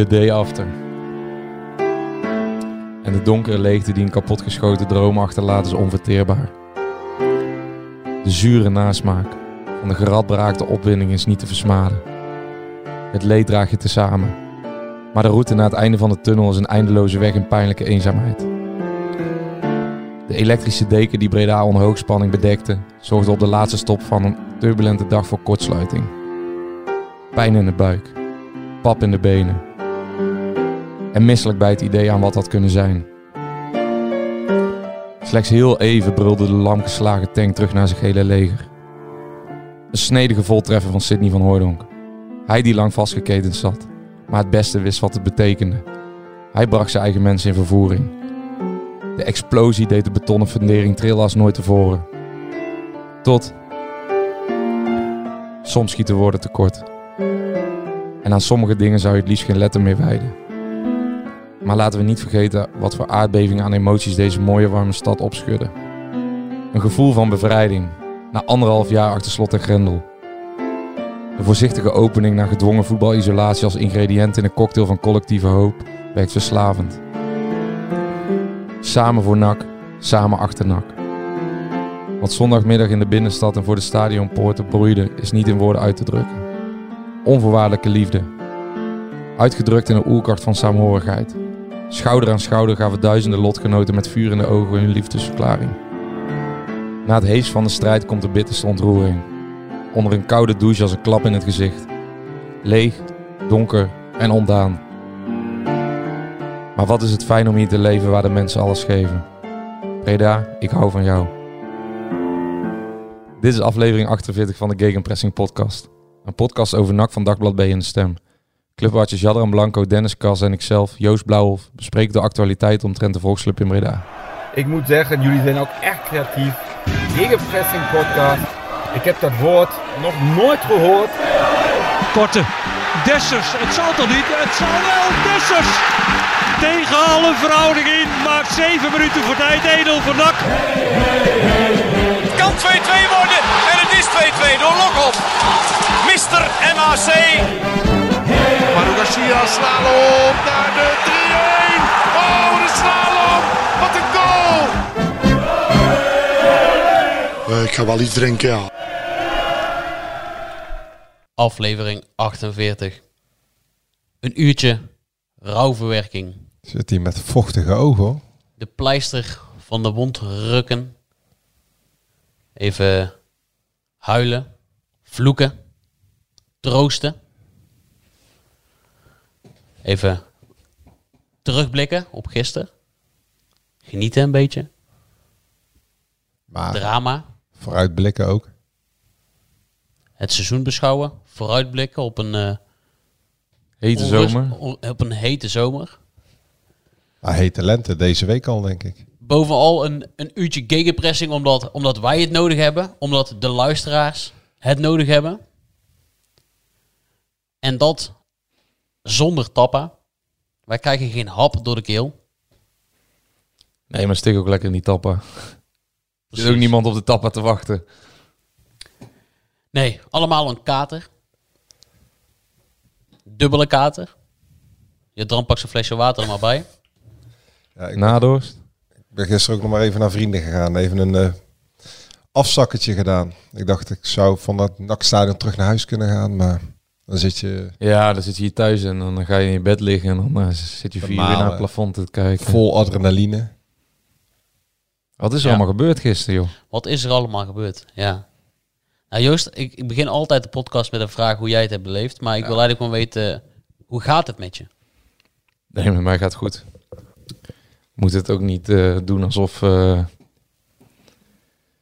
The Day After. En de donkere leegte die een kapotgeschoten droom achterlaat is onverteerbaar. De zure nasmaak van de geradbraakte opwinding is niet te versmaden. Het leed draag je tezamen. Maar de route naar het einde van de tunnel is een eindeloze weg in pijnlijke eenzaamheid. De elektrische deken die Breda onder hoogspanning bedekte, zorgde op de laatste stop van een turbulente dag voor kortsluiting. Pijn in de buik, pap in de benen, en misselijk bij het idee aan wat had kunnen zijn. Slechts heel even brulde de lamgeslagen tank terug naar zijn gele leger. Een snedige voltreffer van Sidney van Hooydonk. Hij die lang vastgeketend zat, maar het beste wist wat het betekende. Hij bracht zijn eigen mensen in vervoering. De explosie deed de betonnen fundering trillen als nooit tevoren. Tot... Soms schieten woorden tekort. En aan sommige dingen zou je het liefst geen letter meer wijden. Maar laten we niet vergeten wat voor aardbevingen aan emoties deze mooie warme stad opschudden. Een gevoel van bevrijding, na anderhalf jaar achter slot en grendel. De voorzichtige opening naar gedwongen voetbalisolatie als ingrediënt in een cocktail van collectieve hoop werkt verslavend. Samen voor NAC, samen achter NAC. Wat zondagmiddag in de binnenstad en voor de stadionpoorten broeide, is niet in woorden uit te drukken. Onvoorwaardelijke liefde. Uitgedrukt in een oerkracht van saamhorigheid. Schouder aan schouder gaven duizenden lotgenoten met vuur in de ogen hun liefdesverklaring. Na het hees van de strijd komt de bitterste ontroering. Onder een koude douche als een klap in het gezicht. Leeg, donker en ondaan. Maar wat is het fijn om hier te leven waar de mensen alles geven. Breda, ik hou van jou. Dit is aflevering 48 van de Gegenpressing podcast. Een podcast over NAC van Dagblad B in de Stem. Clubwartjes Jadran Blanco, Dennis Kas en ikzelf, Joost Blauwhof, bespreken de actualiteit omtrent de Volksclub in Breda. Ik moet zeggen, jullie zijn ook echt creatief. Gegenpressing podcast. Ik heb dat woord nog nooit gehoord. Korte. Dessers. Het zal toch niet? Het zal wel. Dessers. Tegen alle verhouding in. Maakt 7 minuten voor tijd. Edel voor NAC. Het kan 2-2 worden. En het is 2-2 door Lokop. Mister MAC. Garcia, slalom naar de 3-1. Oh, de slalom. Wat een goal. Uh, ik ga wel iets drinken, ja. Aflevering 48. Een uurtje rouwverwerking. Zit hij met vochtige ogen hoor. De pleister van de wond rukken. Even huilen, vloeken, troosten. Even terugblikken op gisteren. Genieten een beetje. Maar Drama. vooruitblikken ook. Het seizoen beschouwen. Vooruitblikken op een, eh, Hete onrust- zomer. on- op een hete zomer. Maar hete lente deze week al denk ik. Bovenal een, een uurtje gegenpressing omdat, omdat wij het nodig hebben. Omdat de luisteraars het nodig hebben. En dat zonder tappa. Wij krijgen geen hap door de keel. Nee, maar stik ook lekker niet tappen. Er zit ook niemand op de tappa te wachten. Nee, allemaal een kater. Dubbele kater. Je dram pakt zijn flesje water er maar bij. Ja, ik Nadorst. ben gisteren ook nog maar even naar vrienden gegaan. Even een eh afzakketje gedaan. Ik dacht ik zou van dat nakstadion terug naar huis kunnen gaan. Maar dan zit je Ja, dan zit je hier thuis en dan ga je in je bed liggen en dan eh, zit je vier uur naar het plafond te kijken. vol adrenaline. Wat is er Ja. allemaal gebeurd gisteren, joh? Wat is er allemaal gebeurd? Ja. Nou Joost, ik, ik begin altijd de podcast met een vraag hoe jij het hebt beleefd. Maar ik wil eigenlijk gewoon weten, hoe gaat het met je? Nee, met mij gaat het goed. Moet het ook niet eh, doen alsof eh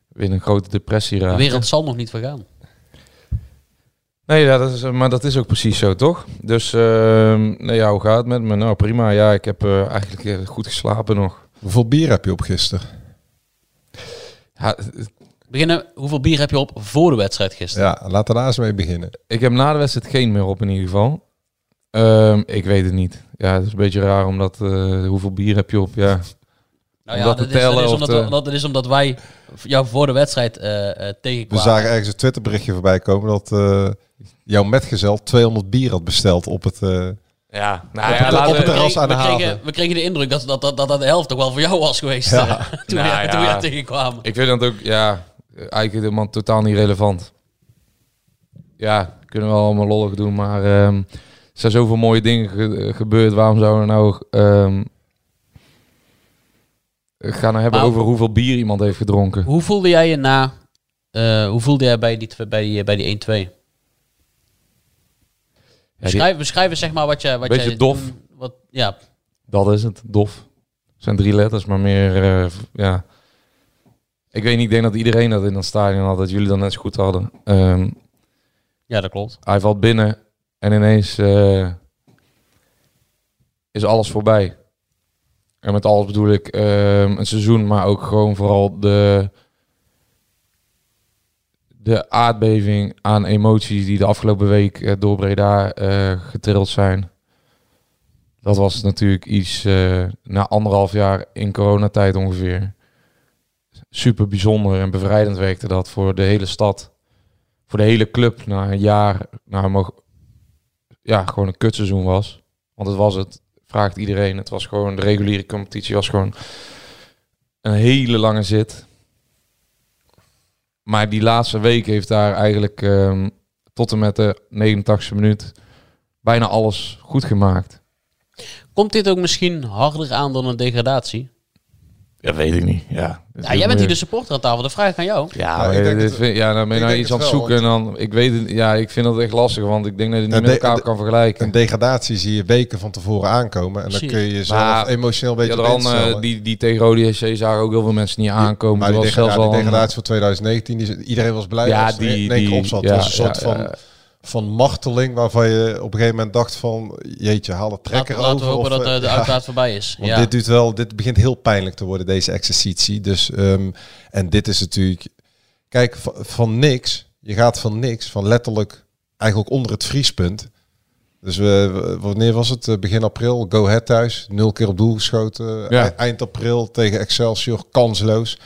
we in een grote depressie De raken. wereld zal nog niet vergaan. Nee, ja, dat is, maar dat is ook precies zo, toch? Dus, ehm nou ja, hoe gaat het met me? Nou, prima. Ja, ik heb eh, eigenlijk eh, goed geslapen nog. Hoeveel bier heb je op gisteren? Ja, Beginnen, hoeveel bier heb je op voor de wedstrijd gisteren? Ja, laten we daar eens mee beginnen. ik heb na de wedstrijd geen meer op in ieder geval. Ehm, ik weet het niet. Ja, het is een beetje raar omdat... eh, hoeveel bier heb je op? Ja, Nou ja, dat te is, dat, omdat, te- dat is omdat wij jou voor de wedstrijd eh eh We tegenkwamen. zagen ergens een Twitterberichtje voorbij komen dat eh, jouw metgezel 200 bier had besteld op het... eh, ja, nou Op ja, het- laten op het we- terras we, aan de kregen, haven. we kregen de indruk dat dat, dat, dat, dat de helft toch wel voor jou was geweest. Ja. toen, Nou we, ja. toen tegenkwamen. Ik vind dat ook, ja, eigenlijk helemaal totaal niet relevant. Ja, kunnen we wel allemaal lollig doen, maar ehm, er zijn zoveel mooie dingen ge- gebeurd. Waarom zouden we nou ehm gaan nou hebben Maar- over hoeveel bier iemand heeft gedronken? Hoe voelde jij je na... eh, hoe voelde jij bij die, twe- bij die, bij die 1-2? die- Beschrijf, beschrijf eens zeg maar wat je... Wat Beetje jij dof. wat, ja, Dat is het, dof. Het zijn drie letters, maar meer, eh, ja. Ik weet niet, ik denk dat iedereen dat in dat stadion had, dat jullie dat net zo goed hadden. Ehm, ja, dat klopt. hij valt binnen en ineens eh, is alles voorbij. En met alles bedoel ik ehm, een seizoen, maar ook gewoon vooral de, de aardbeving aan emoties die de afgelopen week eh, door Breda eh getrild zijn. Dat was natuurlijk iets eh, na anderhalf jaar in coronatijd ongeveer. Super bijzonder en bevrijdend werkte dat voor de hele stad. Voor de hele club na een jaar, nou, mogen, ja, gewoon een kutseizoen was. Want het was het, vraagt iedereen. Het was gewoon, de reguliere competitie was gewoon een hele lange zit. Maar die laatste week heeft daar eigenlijk ehm, tot en met de 89e minuut bijna alles goed gemaakt. Komt dit ook misschien harder aan dan een degradatie? Ja, weet ik niet. Ja, Ja, jij bent hier de supporter aan tafel, de vraag ik aan jou. Ja, Nou, ik denk dit het- vind- ja, dan ben je nou iets aan het zoeken en dan, ik weet het, ja, ik vind dat echt lastig, want ik denk dat je het Ja, niet met elkaar de- kan vergelijken. een degradatie zie je weken van tevoren aankomen. En dan kun je jezelf Maar- emotioneel een beetje Ja, dan, eh, die, die tegen Rode SC zagen ook heel veel mensen niet aankomen. Maar die, was degra- zelfs ja, die al een- degradatie van 2019, die, iedereen was blij Ja, als die- in één keer die- op zat. ja, het was een soort ja, van, ja. Van marteling waarvan je op een gegeven moment dacht van... Jeetje, haal de trekker Laten, laten we over. hopen of, dat eh, eh, de ja. uitlaat voorbij is. Want ja. dit, doet wel, dit begint heel pijnlijk te worden, deze exercitie. Dus, ehm, en dit is natuurlijk... Kijk, van, van niks, je gaat van niks, van letterlijk eigenlijk onder het vriespunt. Dus we, wanneer was het? Eh, Begin april, Go Ahead thuis. Nul keer op doel geschoten. Ja. E- Eind april tegen Excelsior, kansloos.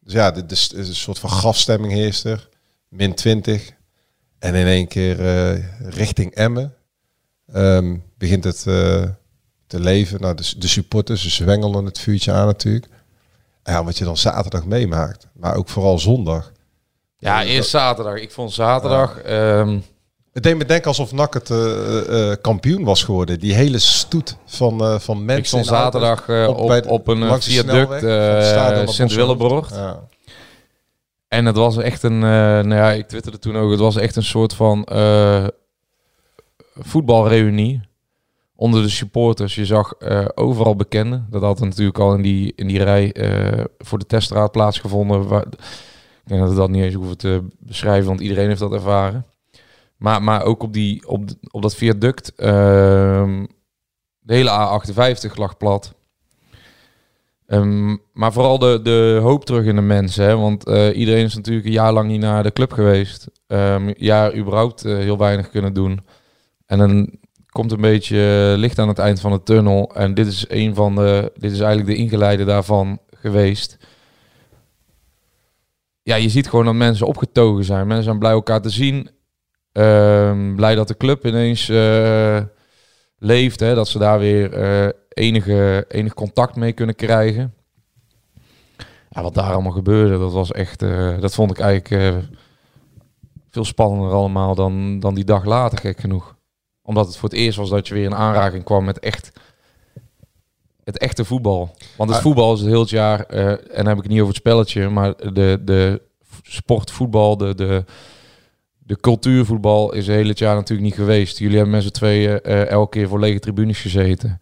Dus ja, dit is, is een soort van gasstemming heerst er. Min 20. En in één keer eh, richting Emmen ehm, begint het eh, te leven. Nou, de, de supporters, ze zwengelen het vuurtje aan natuurlijk. En ja, wat je dan zaterdag meemaakt, maar ook vooral zondag. Ja, eerst zaterdag. Ik vond zaterdag... ehm, Het deed me denken alsof NAC het eh, kampioen was geworden. Die hele stoet van, eh, van mensen. ik stond zaterdag op, op een viaduct Sint-Willeborg. Ja. En het was echt een, eh, nou ja, ik twitterde toen ook, het was echt een soort van eh voetbalreunie onder de supporters. Je zag eh, overal bekenden. Dat had natuurlijk al in die, in die rij voor de teststraat plaatsgevonden. Waar, ik denk dat we dat niet eens hoeven te beschrijven, want iedereen heeft dat ervaren. Maar, maar ook op, die, op, op dat viaduct, ehm, de hele A58 lag plat. Ehm, maar vooral de, de hoop terug in de mensen. Hè? Want eh, iedereen is natuurlijk een jaar lang niet naar de club geweest. Ehm jaar überhaupt eh, heel weinig kunnen doen. En dan komt een beetje eh, licht aan het eind van de tunnel. En dit is een van de. Dit is eigenlijk de ingeleide daarvan geweest. Ja, je ziet gewoon dat mensen opgetogen zijn. Mensen zijn blij elkaar te zien. Ehm, blij dat de club ineens leeft. Hè? Dat ze daar weer enige, enig contact mee kunnen krijgen. Ja, wat daar allemaal gebeurde, dat was echt. eh, dat vond ik eigenlijk eh, veel spannender allemaal dan, dan die dag later, gek genoeg. Omdat het voor het eerst was dat je weer in aanraking kwam met echt. Het echte voetbal. Want het Ah. voetbal is het heel het jaar, eh, en dan heb ik het niet over het spelletje, maar de, de sportvoetbal, de, de, de cultuurvoetbal is het hele jaar natuurlijk niet geweest. Jullie hebben met z'n tweeën elke keer voor lege tribunes gezeten.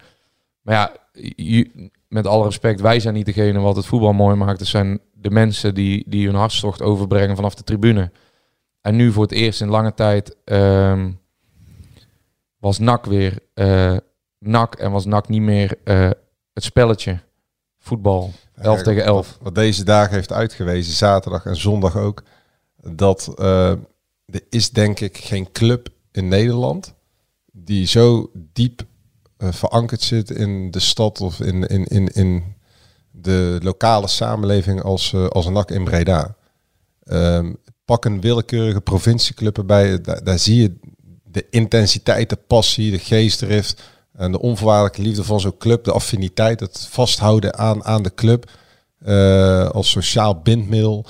Maar ja, je- met alle respect, wij zijn niet degene wat het voetbal mooi maakt. Het zijn de mensen die, die hun hartstocht overbrengen vanaf de tribune. En nu voor het eerst in lange tijd ehm, was NAC weer eh NAC en was NAC niet meer eh, het spelletje voetbal 11 Ja, tegen 11. Wat, wat deze dagen heeft uitgewezen, zaterdag en zondag ook, dat eh, er is denk ik geen club in Nederland die zo diep eh, verankerd zit in de stad of in, in, in, in de lokale samenleving als, eh, als NAC in Breda. Ehm, pak een willekeurige provincieclub erbij, daar, daar zie je de intensiteit, de passie, de geestdrift en de onvoorwaardelijke liefde van zo'n club, de affiniteit, het vasthouden aan, aan de club eh, als sociaal bindmiddel.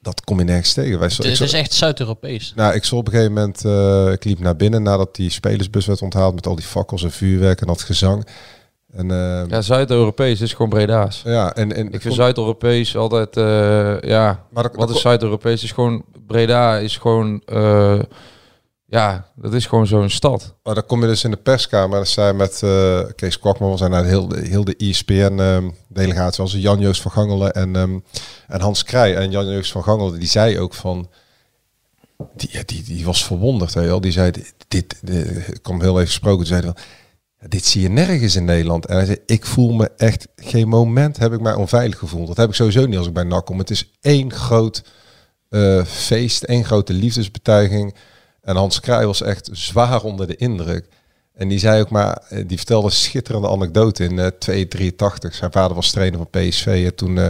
Dat kom je nergens tegen. Wij, Het, zo- is echt Zuid-Europees. nou, ik zal op een gegeven moment, eh, ik liep naar binnen nadat die spelersbus werd onthaald met al die fakkels en vuurwerk en dat gezang. En, eh, Ja, Zuid-Europees is gewoon Breda's. ja, en, en Ik vind Zuid-Europees altijd, eh, ja, Maar dat- wat dat- is Zuid-Europees? Is gewoon, Breda is gewoon, eh, ja, dat is gewoon zo'n stad. Maar dan kom je dus in de perskamer. Dan zei met eh, Kees Kwakman, we zijn naar heel, de- heel de ESPN-delegatie. als Jan-Joost van Gangelen en, ehm, en Hans Krij. En Jan-Joost van Gangelen, die zei ook van... Die, die, die was verwonderd, wel. Die zei, dit, dit, ik kwam heel even gesproken. Zei van, "Ja, dit zie je nergens in Nederland. En hij zei, ik voel me echt, geen moment heb ik mij onveilig gevoeld. Dat heb ik sowieso niet als ik bij NAC kom. Het is één groot eh, feest, één grote liefdesbetuiging. En Hans Krij was echt zwaar onder de indruk. En die zei ook maar, eh, die vertelde schitterende anekdote in eh 283. Zijn vader was trainer van PSV en toen eh,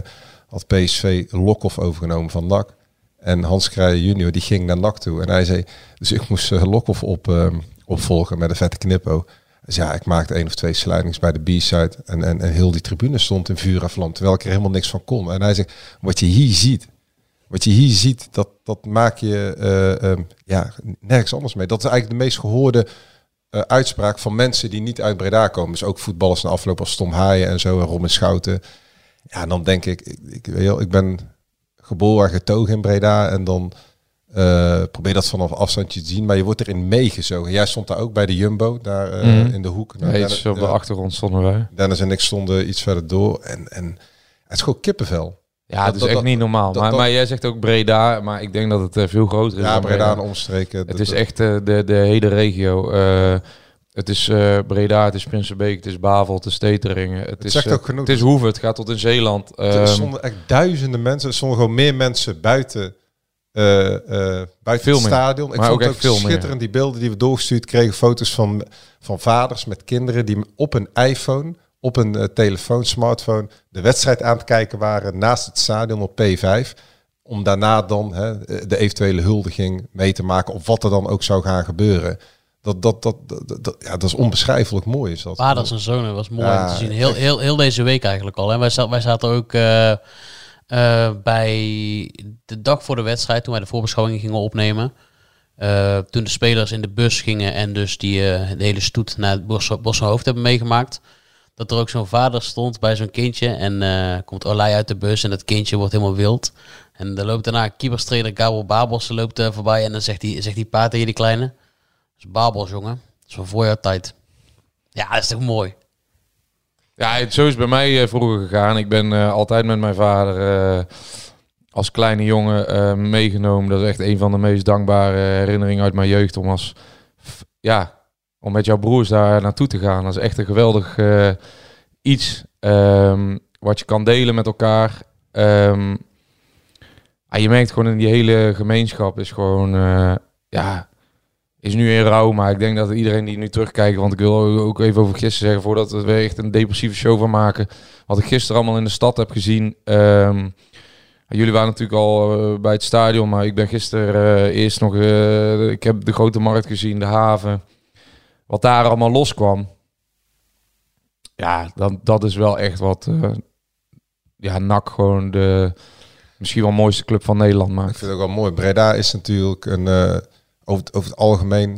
had PSV Lokhoff overgenomen van NAC. En Hans Krij junior die ging naar NAC toe. En hij zei, dus ik moest uh, Lokhoff op, eh, opvolgen met een vette knippo. Dus ja, ik maakte één of twee sluitings bij de B-side. En, en, en heel die tribune stond in vuur en vlam. Terwijl ik er helemaal niks van kon. En hij zegt, wat je hier ziet, wat je hier ziet, dat, dat maak je eh, ehm, ja, nergens anders mee. Dat is eigenlijk de meest gehoorde eh, uitspraak van mensen die niet uit Breda komen. Dus ook voetballers na afloop als Tom Haaien en zo en Robin Schouten. Ja, dan denk ik, ik, ik, weet je wel, ik ben geboren en getogen in Breda en dan eh, probeer dat vanaf afstandje te zien. Maar je wordt erin meegezogen. Jij stond daar ook bij de Jumbo, daar Mhm. in de hoek. Dennis- iets op de achtergrond stonden wij. Dennis en ik stonden iets verder door. En, en het is gewoon kippenvel. Ja, Dat- het is dat- echt dat- niet normaal. maar, maar jij zegt ook Breda, maar ik denk dat het eh, veel groter is Ja, dan Breda en omstreken. Het is echt eh, de, de hele regio. Eh, het is Breda, het is Prinsenbeek, het is Bavel, het is Teteringen. Het, is, zegt ook genoeg. Het is Hoeven, het gaat tot in Zeeland. Er Ehm, stonden echt duizenden mensen. Er stonden gewoon meer mensen buiten, buiten Veel het stadion. Ik Maar vond ook ook meer. schitterend. Die beelden die we doorgestuurd kregen. Foto's van, van vaders met kinderen die op een iPhone, op een eh, telefoon, smartphone, de wedstrijd aan het kijken waren naast het stadion op P5. Om daarna dan hè, de eventuele huldiging mee te maken. Of wat er dan ook zou gaan gebeuren. Dat, dat, dat, dat, dat- ja, dat is onbeschrijfelijk mooi. Is dat. Vaders en zonen was mooi Ja, om te zien. Heel, echt. heel, heel deze week eigenlijk al. En wij, zaten, wij zaten ook eh, eh, bij de dag voor de wedstrijd, toen wij de voorbeschouwing gingen opnemen. Eh, toen de spelers in de bus gingen en dus die eh, de hele stoet naar het Bos, Bossenhoofd hebben meegemaakt. Dat er ook zo'n vader stond bij zo'n kindje. En eh, komt Olij uit de bus en dat kindje wordt helemaal wild. En dan loopt daarna keeperstrainer Gabel Babels loopt, eh, voorbij. En dan zegt die, zegt die pa tegen die kleine. Dat is Babels, jongen. Dat is voor tijd. Ja, dat is toch mooi. Ja, het- zo is bij mij eh, vroeger gegaan. Ik ben altijd met mijn vader als kleine jongen meegenomen. Dat is echt een van de meest dankbare herinneringen uit mijn jeugd. Om als ja, om met jouw broers daar naartoe te gaan. Dat is echt een geweldig eh, iets ehm, wat je kan delen met elkaar. Ah, je merkt gewoon in die hele gemeenschap is gewoon eh, ja is nu in rouw, maar ik denk dat iedereen die nu terugkijkt, want ik wil ook even over gisteren zeggen, voordat we echt een depressieve show van maken, wat ik gisteren allemaal in de stad heb gezien. Ehm, jullie waren natuurlijk al eh, bij het stadion, maar ik ben gisteren eerst nog, ik heb de grote markt gezien, de haven, wat daar allemaal loskwam. Ja, dan, dat is wel echt wat, eh, ja, NAC gewoon de misschien wel mooiste club van Nederland Ik maakt. vind het ook wel mooi. Breda is natuurlijk een, eh, over, het, over het algemeen,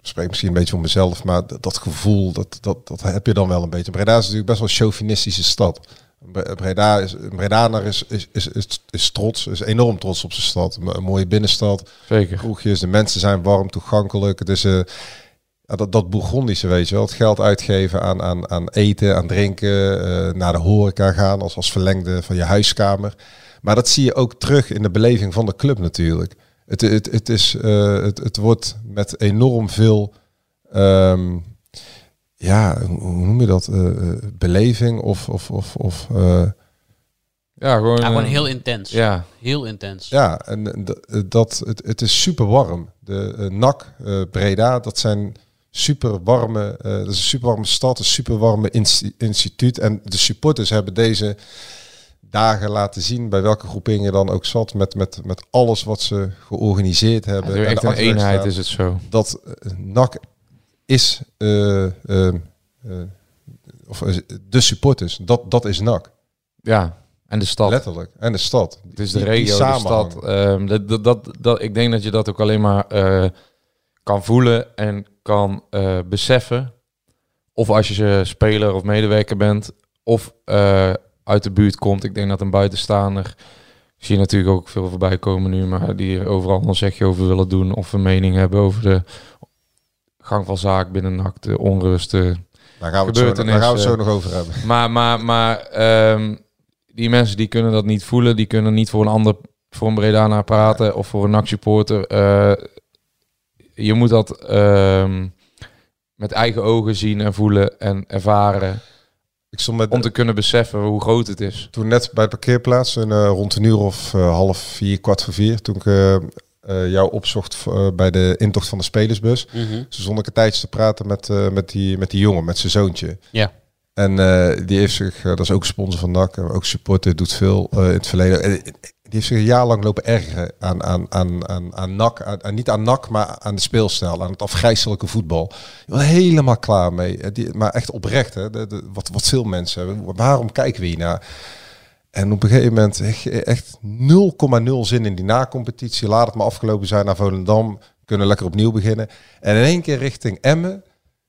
ik spreek misschien een beetje voor mezelf, maar dat, dat gevoel, dat, dat, dat heb je dan wel een beetje. Breda is natuurlijk best wel een chauvinistische stad. Bre- Breda is, Bredaner is, is, is, is, is trots, is enorm trots op zijn stad. Een, mooie binnenstad, Zeker. kroegjes, de mensen zijn warm, toegankelijk. Het is ja, dat, dat Bourgondische, weet je wel. Het geld uitgeven aan, aan, aan eten, aan drinken, eh, naar de horeca gaan als, als verlengde van je huiskamer. Maar dat zie je ook terug in de beleving van de club natuurlijk. Het, het, het, is, eh, het, het wordt met enorm veel, ehm, ja, hoe noem je dat? Eh, eh, beleving of, of, of, of eh, Ja, gewoon, Ja, gewoon heel intens. Ja, Heel intens. ja, en dat, het, het is super warm. De NAC eh, Breda, dat zijn super warme, eh, dat is een super warme stad, een super warme insti- instituut. En de supporters hebben deze dagen laten zien bij welke groepering je dan ook zat, met, met, met alles wat ze georganiseerd hebben. is En echt een eenheid is het zo. dat eh, NAC is eh, of de supporters. Dat, dat is NAC. Ja, en de stad. Letterlijk. En de stad. Het is de Die- die regio, de stad. Ehm, dat, dat, dat, dat, ik denk dat je dat ook alleen maar kan voelen en kan eh, beseffen. Of als je speler of medewerker bent, of eh, uit de buurt komt. Ik denk dat een buitenstaander, ik zie natuurlijk ook veel voorbij komen nu, maar die er overal een zegje over willen doen of een mening hebben over de gang van zaak binnen NAC, de onrust, de Daar gaan we het zo, daar gaan we het zo gebeurtenissen. nog over hebben. Maar, maar, maar ehm, die mensen die kunnen dat niet voelen. Die kunnen niet voor een ander, voor een Bredana praten of voor een NAC supporter. Eh, je moet dat ehm, met eigen ogen zien en voelen en ervaren. Ik stond met, Om te kunnen beseffen hoe groot het is. toen net bij de parkeerplaats, en, eh, rond een uur of eh, half vier, kwart voor vier, toen ik eh, eh, jou opzocht bij de intocht van de spelersbus. Mhm. Toen stond ik een tijdje te praten met, eh, met, die, met die jongen, met zijn zoontje. Ja. En eh, die heeft zich, dat is ook sponsor van NAC, en ook supporter, doet veel eh, in het verleden. Heeft zich een jaar lang lopen ergeren aan, aan, aan, aan, aan NAC. Aan, aan- niet aan NAC, maar aan de speelstijl, aan het afgrijzelijke voetbal. Helemaal klaar mee. Eh, Die, maar echt oprecht, hè? De, wat, wat veel mensen hebben. Waarom kijken we hier naar? En op een gegeven moment echt, echt 0,0 zin in die na-competitie. Laat het maar afgelopen zijn naar Volendam. Kunnen lekker opnieuw beginnen. En in één keer richting Emmen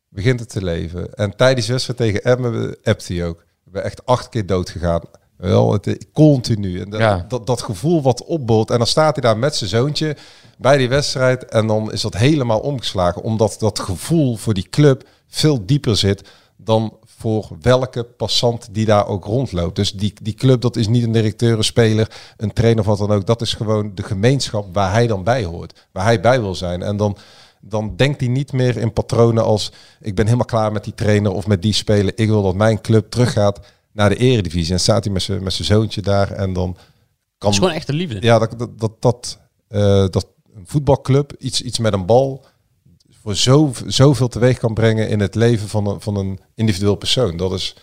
begint het te leven. En tijdens de wedstrijd tegen Emmen appt hij ook. We echt acht keer dood gegaan. Wel, het, continu. En dat, Ja. dat, dat gevoel wat opbolt. En dan staat hij daar met zijn zoontje bij die wedstrijd. En dan is dat helemaal omgeslagen. Omdat dat gevoel voor die club veel dieper zit dan voor welke passant die daar ook rondloopt. Dus die, die club, dat is niet een directeur, een speler, een trainer of wat dan ook. Dat is gewoon de gemeenschap waar hij dan bij hoort. Waar hij bij wil zijn. En dan, dan denkt hij niet meer in patronen als... ik ben helemaal klaar met die trainer of met die speler. Ik wil dat mijn club teruggaat naar de eredivisie. En staat hij met zijn met zijn zoontje daar en dan kan... Het is gewoon echte liefde. Ja, dat, dat, dat, dat, eh, dat een voetbalclub, iets, iets met een bal, voor zo, zoveel teweeg kan brengen in het leven van een, van een individueel persoon. Dat is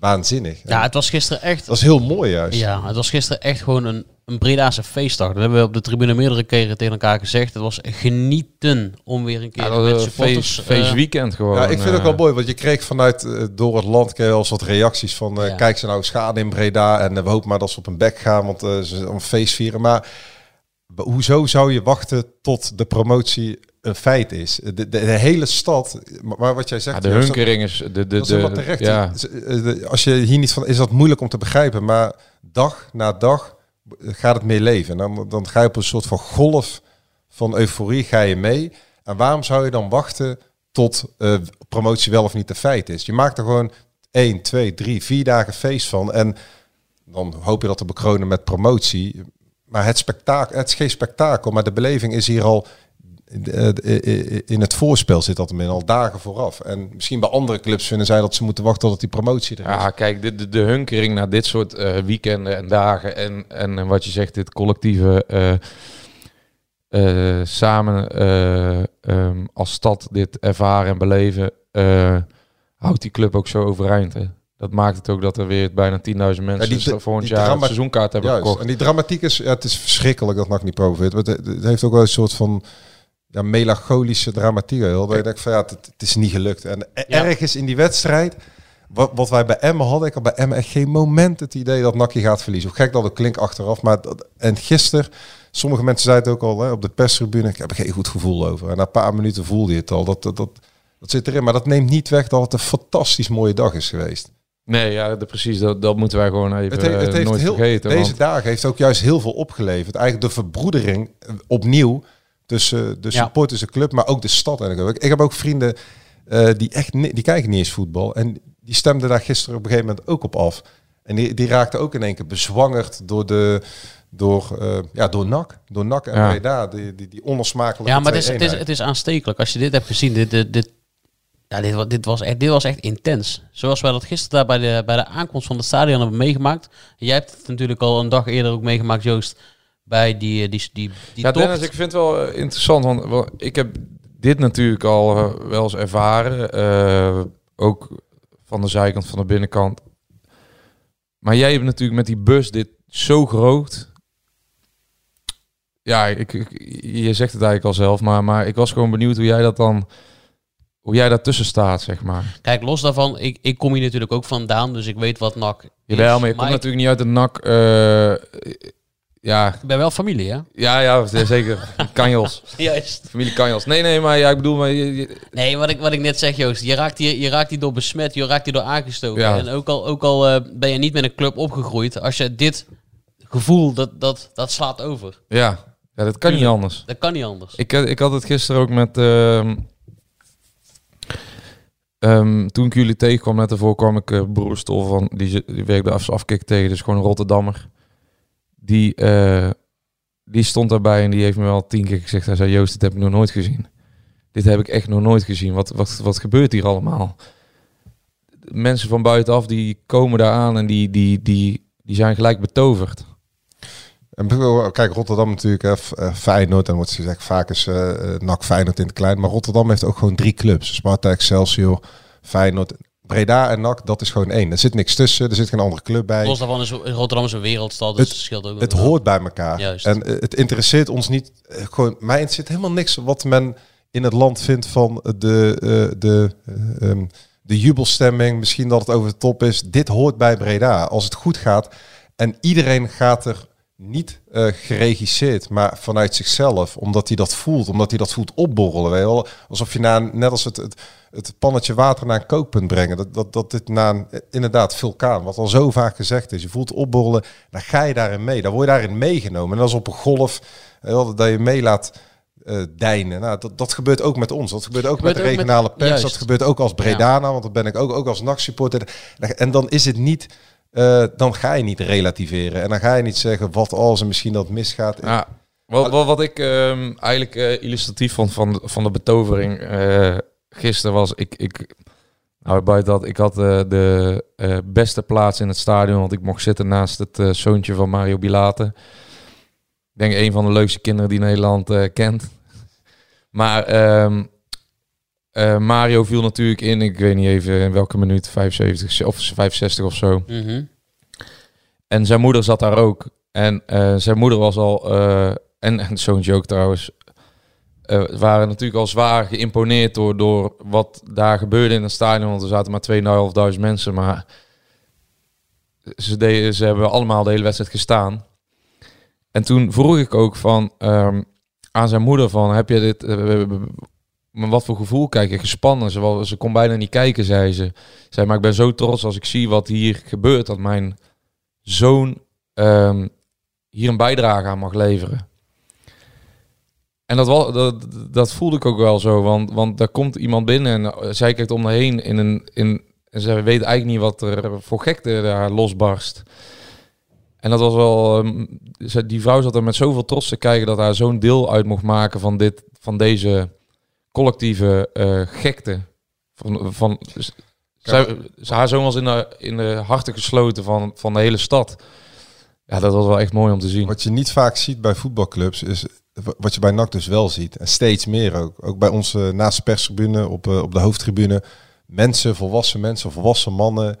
waanzinnig. Ja, het was gisteren echt... Dat is heel mooi juist. Ja, het was gisteren echt gewoon een, een Bredaanse feestdag. Dat hebben we op de tribune meerdere keren tegen elkaar gezegd. Het was genieten om weer een keer Ja, was met supporters... feest, eh, feestweekend gewoon. Ja, ik vind het ook eh. wel mooi, want je kreeg vanuit eh, door het land kreeg je wel eens wat reacties van eh, Ja. kijk ze nou schade in Breda en eh, we hopen maar dat ze op een bek gaan, want eh, ze een feest vieren. Maar hoezo zou je wachten tot de promotie een feit is? De, de, de hele stad, maar wat jij zegt, Ja, de hunkering is... De, de, dat is helemaal de, terecht. ja. Eh, de- Als je hier niet van is dat moeilijk om te begrijpen, maar dag na dag gaat het meer leven. En dan, dan ga je op een soort van golf van euforie ga je mee. En waarom zou je dan wachten tot eh, promotie wel of niet een feit is? Je maakt er gewoon 1, 2, 3, 4 dagen feest van. En dan hoop je dat te bekronen met promotie. Maar het spektakel, het is geen spektakel, maar de beleving is hier al in het voorspel zit dat er al dagen vooraf. En misschien bij andere clubs vinden zij dat ze moeten wachten tot die promotie er is. Ja, kijk, de, de, de hunkering naar dit soort eh, weekenden en dagen en, en eh, wat je zegt, dit collectieve eh, eh, samen eh, ehm, als stad dit ervaren en beleven, eh, houdt die club ook zo overeind. Hè? Dat maakt het ook dat er weer bijna 10.000 mensen Ja, die- volgend jaar een seizoenkaart hebben Juist. gekocht. En die dramatiek is, ja, het is verschrikkelijk dat NAC niet Het, het heeft ook wel een soort van ja, melancholische dramatiek. Heel, waar je denkt van ja, het, het is niet gelukt. En Ja. ergens in die wedstrijd, wat, wat wij bij Emmen hadden, ik had bij Emmen echt geen moment het idee dat NAC hier gaat verliezen. Hoe gek dat ook klinkt achteraf. Maar dat- en gisteren, sommige mensen zeiden het ook al hè, op de perstribune, ik heb er geen goed gevoel over. En na een paar minuten voelde je het al. Dat, dat, dat, dat zit erin. Maar dat neemt niet weg dat het een fantastisch mooie dag is geweest. Nee, ja, de, precies. Dat, dat moeten wij gewoon even Het, he- het eh, heeft nooit heel, vergeten. deze want- dagen heeft ook juist heel veel opgeleverd. Eigenlijk de verbroedering eh, opnieuw tussen de Ja. supporters, de club, maar ook de stad. En ik, heb ook vrienden eh, die echt die kijken niet eens voetbal. En die stemden daar gisteren op een gegeven moment ook op af. En die, die raakten ook in één keer bezwangerd door de, door, eh, ja, door NAC. Door NAC en Ja. Breda, die, die, die onlosmakelijke Ja, maar het is, het, is, het is aanstekelijk. Als je dit hebt gezien, dit, dit, dit, ja, dit, dit, was echt, dit was echt intens. Zoals wij dat gisteren daar bij de, bij de aankomst van het stadion hebben meegemaakt. Jij hebt het natuurlijk al een dag eerder ook meegemaakt, Joost. Bij die, eh, die, die, die ja, tocht. Dennis, ik vind het wel eh, interessant, want ik heb dit natuurlijk al eh, wel eens ervaren. ook van de zijkant, van de binnenkant. Maar jij hebt natuurlijk met die bus dit zo groot. Ja, ik, ik- je zegt het eigenlijk al zelf, maar, maar ik was gewoon benieuwd hoe jij dat dan... Hoe jij daartussen staat, zeg maar. Kijk, los daarvan, ik, ik kom hier natuurlijk ook vandaan, dus ik weet wat NAC is. Jawel, maar je komt ik- natuurlijk niet uit de nak. eh, ja, ik ben wel familie, hè? ja, ja, zeker. Kanjels. Juist. Familie Kanjels. Nee, nee, maar ja, ik bedoel, maar je- je- Nee, wat ik, wat ik net zeg, Joost. Je raakt hier, je raakt hier door besmet, je raakt hier door aangestoken. Ja. En ook al, ook al eh, ben je niet met een club opgegroeid, als je dit gevoel, dat, dat, dat slaat over. Ja, ja dat kan niet anders. Dat kan niet anders. Ik, eh, ik had het gisteren ook met... ehm, ehm, toen ik jullie tegenkwam, net ervoor kwam ik eh broer Stol van... Die, die werkte af, afkik tegen, dus gewoon een Rotterdammer. Die, eh, die stond daarbij en die heeft me wel tien keer gezegd... Hij zei, Joost, dit heb ik nog nooit gezien. Dit heb ik echt nog nooit gezien. Wat, wat, wat gebeurt hier allemaal? Mensen van buitenaf, die komen daar aan en die, die, die, die zijn gelijk betoverd. En kijk, Rotterdam natuurlijk, F- eh, Feyenoord, en wordt gezegd vaak is eh, NAC Feyenoord in het klein. Maar Rotterdam heeft ook gewoon drie clubs. Sparta, Excelsior, Feyenoord, Breda en NAC, dat is gewoon één. Er zit niks tussen, er zit geen andere club bij. Los daarvan is Rotterdam is een wereldstad, dus het scheelt ook Het wel. hoort bij elkaar. Juist. En eh, het interesseert ons niet. eh, gewoon, mij interesseert helemaal niks wat men in het land vindt van de, eh, de, eh, ehm, de jubelstemming. Misschien dat het over de top is. Dit hoort bij Breda. Als het goed gaat en iedereen gaat er niet eh, geregisseerd, maar vanuit zichzelf, omdat hij dat voelt, omdat hij dat voelt opborrelen. Weet je wel? Alsof je na, net als het, het, het pannetje water naar een kookpunt brengen, dat, dat, dat dit na een, inderdaad vulkaan, wat al zo vaak gezegd is, je voelt opborrelen, dan ga je daarin mee, dan word je daarin meegenomen. En is op een golf, wel, dat je mee laat eh deinen. Nou, dat, dat gebeurt ook met ons. Dat gebeurt ook Gebeurt met de met- regionale pers. juist. Dat gebeurt ook als Bredana, want dat ben ik ook, ook als NAC-supporter. En dan is het niet... eh, dan ga je niet relativeren. En dan ga je niet zeggen wat als er misschien dat misgaat. Ja, wat, wat, ik ehm, eigenlijk eh, illustratief vond van, de- van de betovering eh, gisteren was... Ik, ik, nou, buiten dat, ik had de beste plaats in het stadion, want ik mocht zitten naast het zoontje van Mario Bilate. Ik denk een van de leukste kinderen die Nederland kent. Maar ehm, eh, Mario viel natuurlijk in, ik weet niet even in welke minuut, 75 of 65 of zo. Mhm. En zijn moeder zat daar ook. En eh, zijn moeder was al, eh, en, zoontje ook trouwens, waren natuurlijk al zwaar geïmponeerd door, door wat daar gebeurde in het stadion. Want er zaten maar 2.500 mensen, maar ze, deden, ze hebben allemaal de hele wedstrijd gestaan. En toen vroeg ik ook van, ehm, aan zijn moeder van, heb je dit, met wat voor gevoel kijk je? Gespannen, ze, wou- ze kon bijna niet kijken, zei ze. Zei, maar ik ben zo trots als ik zie wat hier gebeurt, dat mijn zoon ehm, hier een bijdrage aan mag leveren. En dat, wel, dat, dat voelde ik ook wel zo, want, want daar komt iemand binnen en eh, zij kijkt om me heen in een, in, en ze weet eigenlijk niet wat er voor gekte daar losbarst. En dat was wel, ehm, die vrouw zat er met zoveel trots te kijken dat haar zo'n deel uit mocht maken van, dit, van deze collectieve eh, gekte. Van, van, zij, haar zoon was in de, in de harten gesloten van, van de hele stad. Ja, dat was wel echt mooi om te zien. Wat je niet vaak ziet bij voetbalclubs is wat je bij NAC dus wel ziet. En steeds meer ook. Ook bij ons eh, naast de perstribune, op, eh, op de hoofdtribune. Mensen, volwassen mensen, volwassen mannen.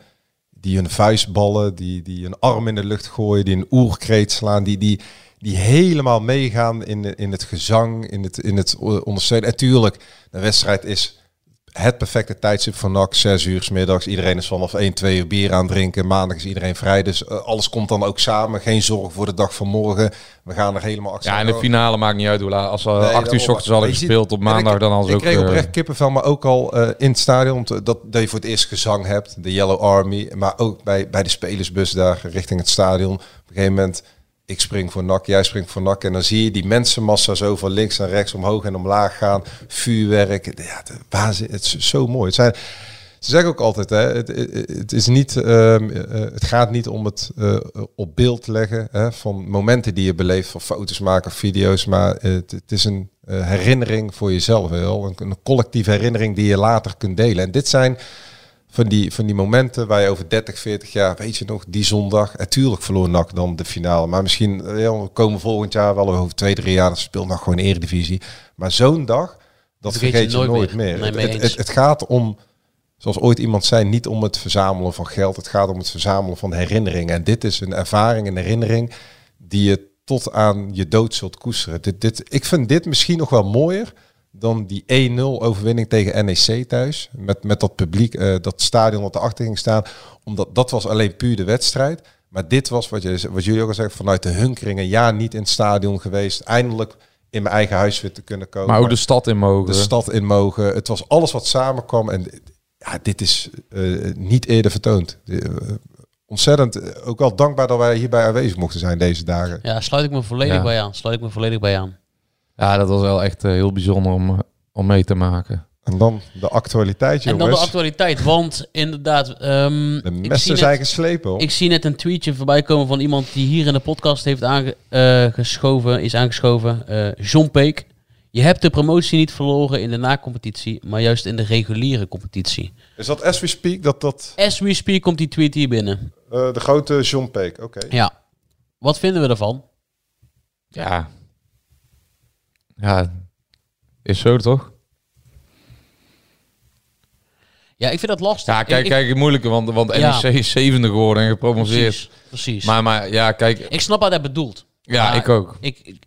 Die hun vuist ballen, die, die een arm in de lucht gooien, die een oerkreet slaan. Die, die, die helemaal meegaan in, in het gezang, in het, in het ondersteunen. En tuurlijk, de wedstrijd is het perfecte tijdstip voor NAC. Zes uur 's middags. Iedereen is vanaf 1, 2 uur bier aan het drinken. Maandag is iedereen vrij. Dus eh, alles komt dan ook samen. Geen zorg voor de dag van morgen. We gaan er helemaal achter. Ja, en de finale maakt niet uit hoe laat. Als we Nee, acht uur daarom. s ochtends hadden je gespeeld ziet- op maandag, ik- dan hadden ze Ik ook... kreeg eh, oprecht kippenvel, maar ook al eh, in het stadion. Dat, dat je voor het eerst gezang hebt. De Yellow Army. Maar ook bij, bij de spelersbus daar richting het stadion. Op een gegeven moment, ik spring voor NAC, jij springt voor NAC. En dan zie je die mensenmassa zo van links naar rechts, omhoog en omlaag gaan. Vuurwerk. Ja, de het is zo mooi. Het zijn, Ze zeggen ook altijd, hè, het, het, is niet, ehm, eh, het gaat niet om het eh, op beeld leggen hè, van momenten die je beleeft, van foto's maken, video's, maar het, het is een eh, herinnering voor jezelf wel, een collectieve herinnering die je later kunt delen. En dit zijn van die, van die momenten waar je over 30, 40 jaar, weet je nog, die zondag, natuurlijk verloor NAC dan de finale. Maar misschien ja, komen volgend jaar wel over twee, drie jaar, dan speelt NAC gewoon eredivisie. Maar zo'n dag, dat Vergeet vergeet, je nooit nooit meer. Nee, het, het gaat om, zoals ooit iemand zei, niet om het verzamelen van geld. Het gaat om het verzamelen van herinneringen. En dit is een ervaring, een herinnering die je tot aan je dood zult koesteren. Dit, dit, ik vind dit misschien nog wel mooier dan die 1-0 overwinning tegen NEC thuis. Met, met dat publiek, eh, dat stadion wat erachter ging staan. Omdat dat was alleen puur de wedstrijd. Maar dit was wat, je, wat jullie ook al zeggen, vanuit de hunkeringen. Ja, niet in het stadion geweest. Eindelijk in mijn eigen huis weer te kunnen komen. Maar ook de stad in mogen. de stad in mogen. Het was alles wat samenkwam. En ja, dit is eh, niet eerder vertoond. Eh, ontzettend, ook wel dankbaar dat wij hierbij aanwezig mochten zijn deze dagen. Ja, sluit ik me volledig Ja. bij aan. Sluit ik me volledig bij aan. Ja, dat was wel echt eh, heel bijzonder om, eh, om mee te maken. En dan de actualiteit, En jongens. dan de actualiteit, want inderdaad... ehm, de net- zijn geslepen. hoor. Ik zie net een tweetje voorbij komen van iemand die hier in de podcast heeft aangeschoven, is aangeschoven. eh John Peek. Je hebt de promotie niet verloren in de na-competitie, maar juist in de reguliere competitie. Is dat as we speak, dat dat As we speak komt die tweet hier binnen. eh, de grote John Peek, oké. Ja. Wat vinden we ervan? Ja. Ja, is zo toch? Ja, ik vind dat lastig. Ja, kijk, Ik- kijk, het moeilijke, want, want Ja. NEC is zevende geworden en gepromoveerd. Precies, precies. Maar, maar ja, kijk, ik snap wat hij bedoelt. ja, ik ook. Ik, ik,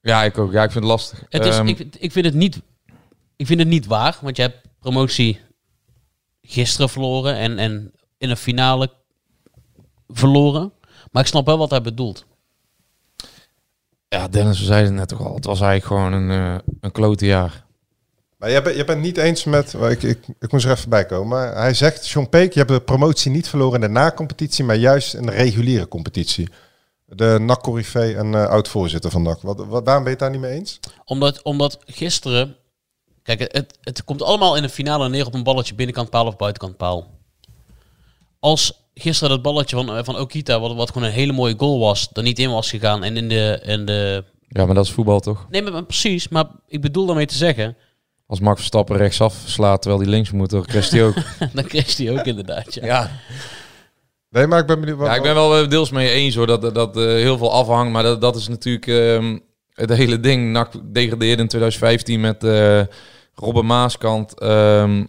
Ja, ik ook. Ja, ik vind het lastig. het is, Ehm, ik, ik, vind het niet, ik vind het niet waar, want je hebt promotie gisteren verloren en, en in een finale verloren. Maar ik snap wel wat hij bedoelt. Ja, Dennis, we zeiden het net toch al. Het was eigenlijk gewoon een, eh een klote jaar. Maar jij bent, jij bent niet eens met... Ik, ik, ik moest er even bij komen. Maar hij zegt, John Peek, je hebt de promotie niet verloren in de na-competitie, maar juist in de reguliere competitie. De NAC Corrivé en eh, oud-voorzitter van NAC. Wat, wat, waarom ben je het daar niet mee eens? Omdat, omdat gisteren... Kijk, het, het komt allemaal in de finale neer op een balletje binnenkant paal of buitenkant paal. Als gisteren dat balletje van, eh, van Okita, wat, wat gewoon een hele mooie goal was, er niet in was gegaan en in de... In de Ja, maar dat is voetbal toch? nee, maar, maar precies. Maar ik bedoel daarmee te zeggen, Als Max Verstappen rechtsaf slaat terwijl hij links moet, dan krijgt hij ook. dan kreeg hij ook inderdaad. Ja. ja. Nee, maar ik ben benieuwd... Wat, ja, ik ben wel eh, deels mee eens hoor, dat, dat, eh, heel veel afhangt. Maar dat, dat is natuurlijk ehm, het hele ding. NAC degradeerde in 2015 met eh Robben Maaskant. ehm,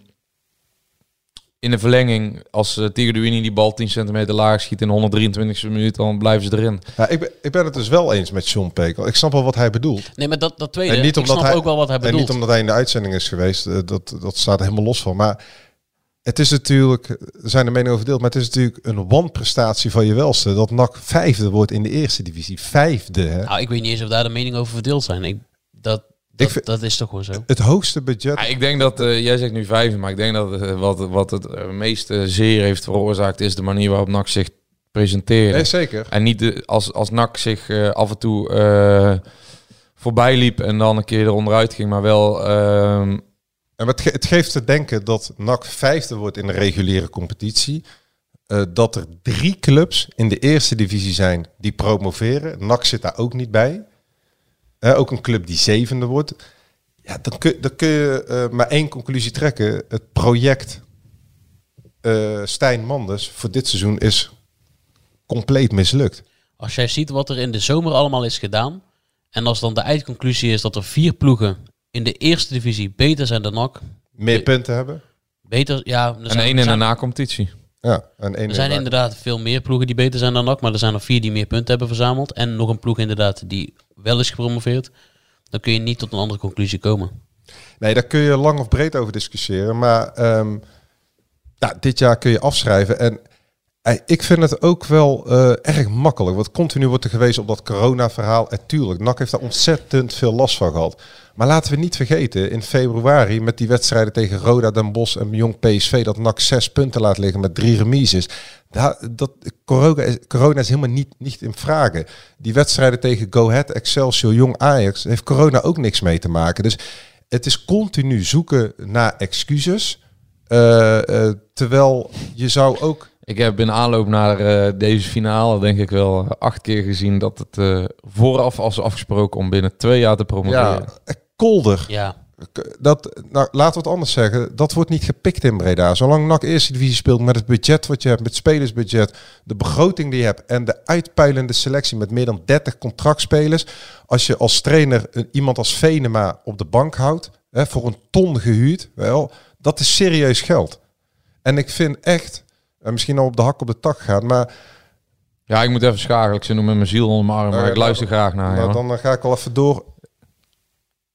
in de verlenging, als uh, die bal 10 centimeter laag schiet in de 123 e minuut, dan blijven ze erin. Ja, ik, ben, ik ben het dus wel eens met John Peek. Ik snap wel wat hij bedoelt. Nee, maar dat, dat tweede, En niet ik omdat snap hij, ook wel wat hij en bedoelt. niet omdat hij in de uitzending is geweest. eh, Dat, dat staat er helemaal los van. Maar het is natuurlijk, er zijn de meningen over verdeeld, maar het is natuurlijk een wanprestatie van je welste. Dat NAC vijfde wordt in de eerste divisie. Vijfde, hè? Nou, ik weet niet eens of daar de meningen over verdeeld zijn. Ik, dat, dat, dat is toch gewoon zo. Het hoogste budget. Ja, ik denk dat, eh, jij zegt nu vijf, maar ik denk dat eh, wat, wat het eh, meeste zeer heeft veroorzaakt is de manier waarop NAC zich presenteert. Nee, zeker. En niet de, als, als NAC zich eh, af en toe eh, voorbij liep en dan een keer eronderuit ging, maar wel... ehm, En het, ge- het geeft te denken dat NAC vijfde wordt in de reguliere competitie. Eh, dat er drie clubs in de eerste divisie zijn die promoveren. NAC zit daar ook niet bij. Eh, ook een club die zevende wordt. Ja, dan kun, dan kun je eh, maar één conclusie trekken. Het project eh Stijn Manders voor dit seizoen is compleet mislukt. Als jij ziet wat er in de zomer allemaal is gedaan. En als dan de eindconclusie is dat er vier ploegen in de eerste divisie beter zijn dan NAC. Meer punten hebben. Beter, ja. er en één in de na-competitie. Ja, en één Er zijn in de- inderdaad veel meer ploegen die beter zijn dan NAC. Maar er zijn er vier die meer punten hebben verzameld. En nog een ploeg inderdaad die wel is gepromoveerd. Dan kun je niet tot een andere conclusie komen. Nee, daar kun je lang of breed over discussiëren. Maar ehm, dit jaar kun je afschrijven. En eh, ik vind het ook wel eh, erg makkelijk. Want continu wordt er gewezen op dat corona-verhaal. En tuurlijk, NAC heeft daar ontzettend veel last van gehad. Maar laten we niet vergeten, in februari met die wedstrijden tegen Roda, Den Bosch en Jong PSV... dat NAC zes punten laat liggen met drie remises. Dat, corona, is, corona is helemaal niet, niet in vragen. Die wedstrijden tegen Go Ahead, Excelsior, Jong Ajax... heeft corona ook niks mee te maken. Dus het is continu zoeken naar excuses... Eh, eh, terwijl je zou ook... Ik heb in aanloop naar eh, deze finale denk ik wel acht keer gezien dat het eh, vooraf was afgesproken om binnen twee jaar te promoveren. Ja, kolder. Ja. Dat, nou, laten we het anders zeggen. Dat wordt niet gepikt in Breda. Zolang NAC Eerste Divisie speelt met het budget wat je hebt, met het spelersbudget, de begroting die je hebt en de uitpuilende selectie met meer dan 30 contractspelers. Als je als trainer iemand als Venema op de bank houdt, hè, voor een ton gehuurd, wel, dat is serieus geld. En ik vind echt, en misschien al op de hak op de tak gaan, maar Ja, ik moet even schakelen. Ik zit nog met mijn ziel onder mijn arm, maar Eh, ik luister graag naar nou, je. dan eh, ga ik al even door.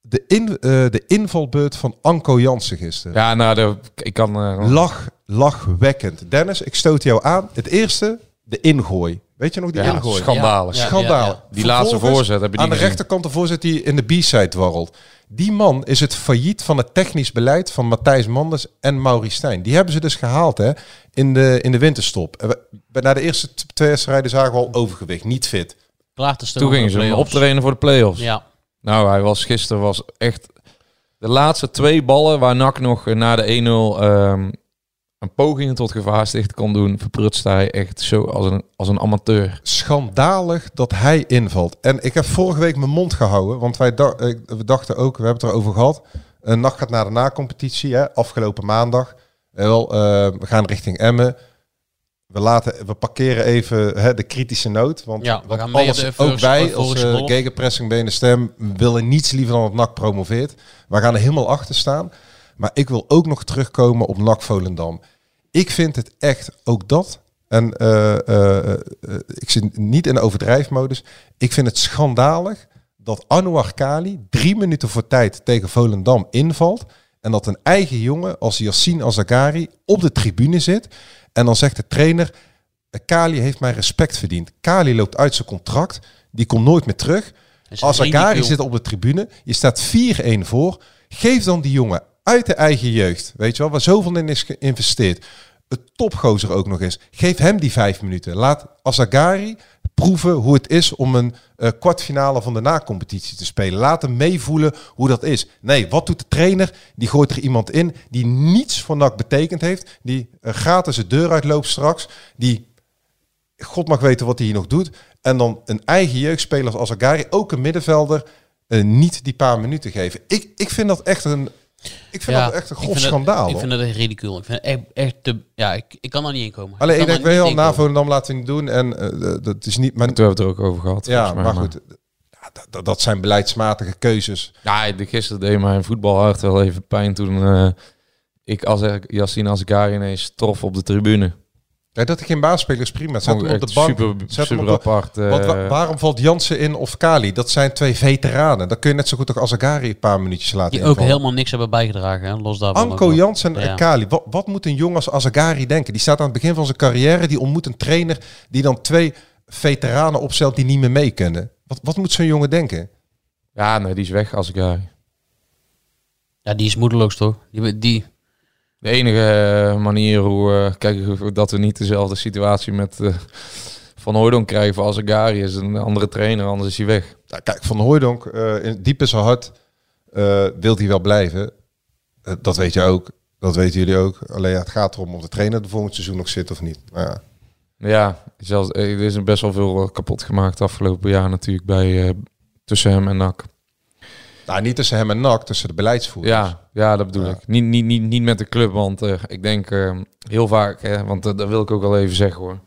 De, in, eh, de invalbeurt van Anko Jansen gisteren. Ja, nou, de, ik kan... eh, Lach, lachwekkend. Dennis, ik stoot jou aan. Het eerste, de ingooi. Weet je nog die Ja, ingooi? schandalig. Ja, ja, Schandaal. ja, ja. Die laatste voorzet, heb je die Aan de gezien? rechterkant de voorzet die in de B-side dwarrelt. Die man is het failliet van het technisch beleid van Matthijs Manders en Maurice Stijn. Die hebben ze dus gehaald hè, in, de, in de winterstop. En we- we- Na de eerste twee wedstrijden zagen we al overgewicht, niet fit. Klaar te stomen Toen gingen ze optrainen voor de play-offs. Ja. Nou, hij was gisteren was echt... De laatste twee ballen waar NAC nog eh, na de 1-0 ehm, een poging tot gevaarsticht kon doen, verprutste hij echt zo als een, als een amateur. Schandalig dat hij invalt. En ik heb vorige week mijn mond gehouden, want wij eh, we dachten ook, we hebben het erover gehad. Een nacht gaat naar de na-competitie, hè, afgelopen maandag. Eh, wel, eh, we gaan richting Emmen. We, laten, we parkeren even hè, de kritische noot. Want, Ja, we want alles, de ook wij als euforische uh, gegenpressing benen stem willen niets liever dan dat NAC promoveert. We gaan er helemaal achter staan. Maar ik wil ook nog terugkomen op NAC Volendam. Ik vind het echt ook dat. En eh, eh, eh, ik zit niet in de overdrijfmodus. Ik vind het schandalig dat Anouar Kali drie minuten voor tijd tegen Volendam invalt. En dat een eigen jongen als Yassine Azagari op de tribune zit. En dan zegt de trainer, Kali heeft mij respect verdiend. Kali loopt uit zijn contract. Die komt nooit meer terug. Azagari zit op de tribune. Je staat 4-1 voor. Geef dan die jongen uit de eigen jeugd. Weet je wel, waar zoveel in is geïnvesteerd. Het topgozer ook nog eens. Geef hem die vijf minuten. Laat Azagari proeven hoe het is om een eh, kwartfinale van de na-competitie te spelen. Laat hem meevoelen hoe dat is. Nee, wat doet de trainer? Die gooit er iemand in die niets voor NAC betekend heeft. Die eh, gratis de deur uitloopt straks. Die God mag weten wat hij hier nog doet. En dan een eigen jeugdspeler als Agari, ook een middenvelder, eh, niet die paar minuten geven. Ik, ik vind dat echt een, ik vind dat echt een ik grof schandaal. Ik vind het echt ridicule. Ik vind echt, echt te, ja, ik, ik kan er niet in komen. Alleen ik kan denk wel, in na komen. Volendam laten niet doen. En eh, dat is niet... Maar, Toen hebben we het er ook over gehad. ja, maar goed. Dat- dat, dat zijn beleidsmatige keuzes. Ja, de gisteren deed mijn voetbalhart wel even pijn toen eh, ik als Yassine Azgari ineens trof op de tribune. Ja, dat ik geen baasspeler is prima. Zet hem op de bank. super- zet hem super op de- apart, eh. Want wa- waarom valt Jansen in of Kali? Dat zijn twee veteranen. Dan kun je net zo goed toch als Agari een paar minuutjes laten Die ook helemaal niks hebben bijgedragen. Hè? Los daarvan. Anko. Jansen en Ja. Kali. Wat, wat moet een jongen als Azagari denken? Die staat aan het begin van zijn carrière. Die ontmoet een trainer die dan twee veteranen opstelt die niet meer mee kunnen. Wat, wat moet zo'n jongen denken? Ja, nee, die is weg Azgari. Ja, die is moedeloos toch? Die, die, De enige eh, manier hoe, eh, kijk, dat we niet dezelfde situatie met eh, Van Hooydonk krijgen voor Azagari is een andere trainer, anders is hij weg. Nou, kijk, Van Hooijdonk, eh in diep in zijn hart, wil hij wel blijven. Dat weet je ook. Dat weten jullie ook. Alleen ja, het gaat erom of de trainer de volgend seizoen nog zit of niet. Nou ja. Ja, zelfs, er is best wel veel kapot gemaakt afgelopen jaar natuurlijk bij, tussen hem en NAC. Nou, niet tussen hem en NAC, tussen de beleidsvoerders. Ja, ja, dat bedoel Ja. ik. Niet, niet, niet, niet met de club, want eh, ik denk eh, heel vaak, hè, want eh, dat wil ik ook wel even zeggen hoor.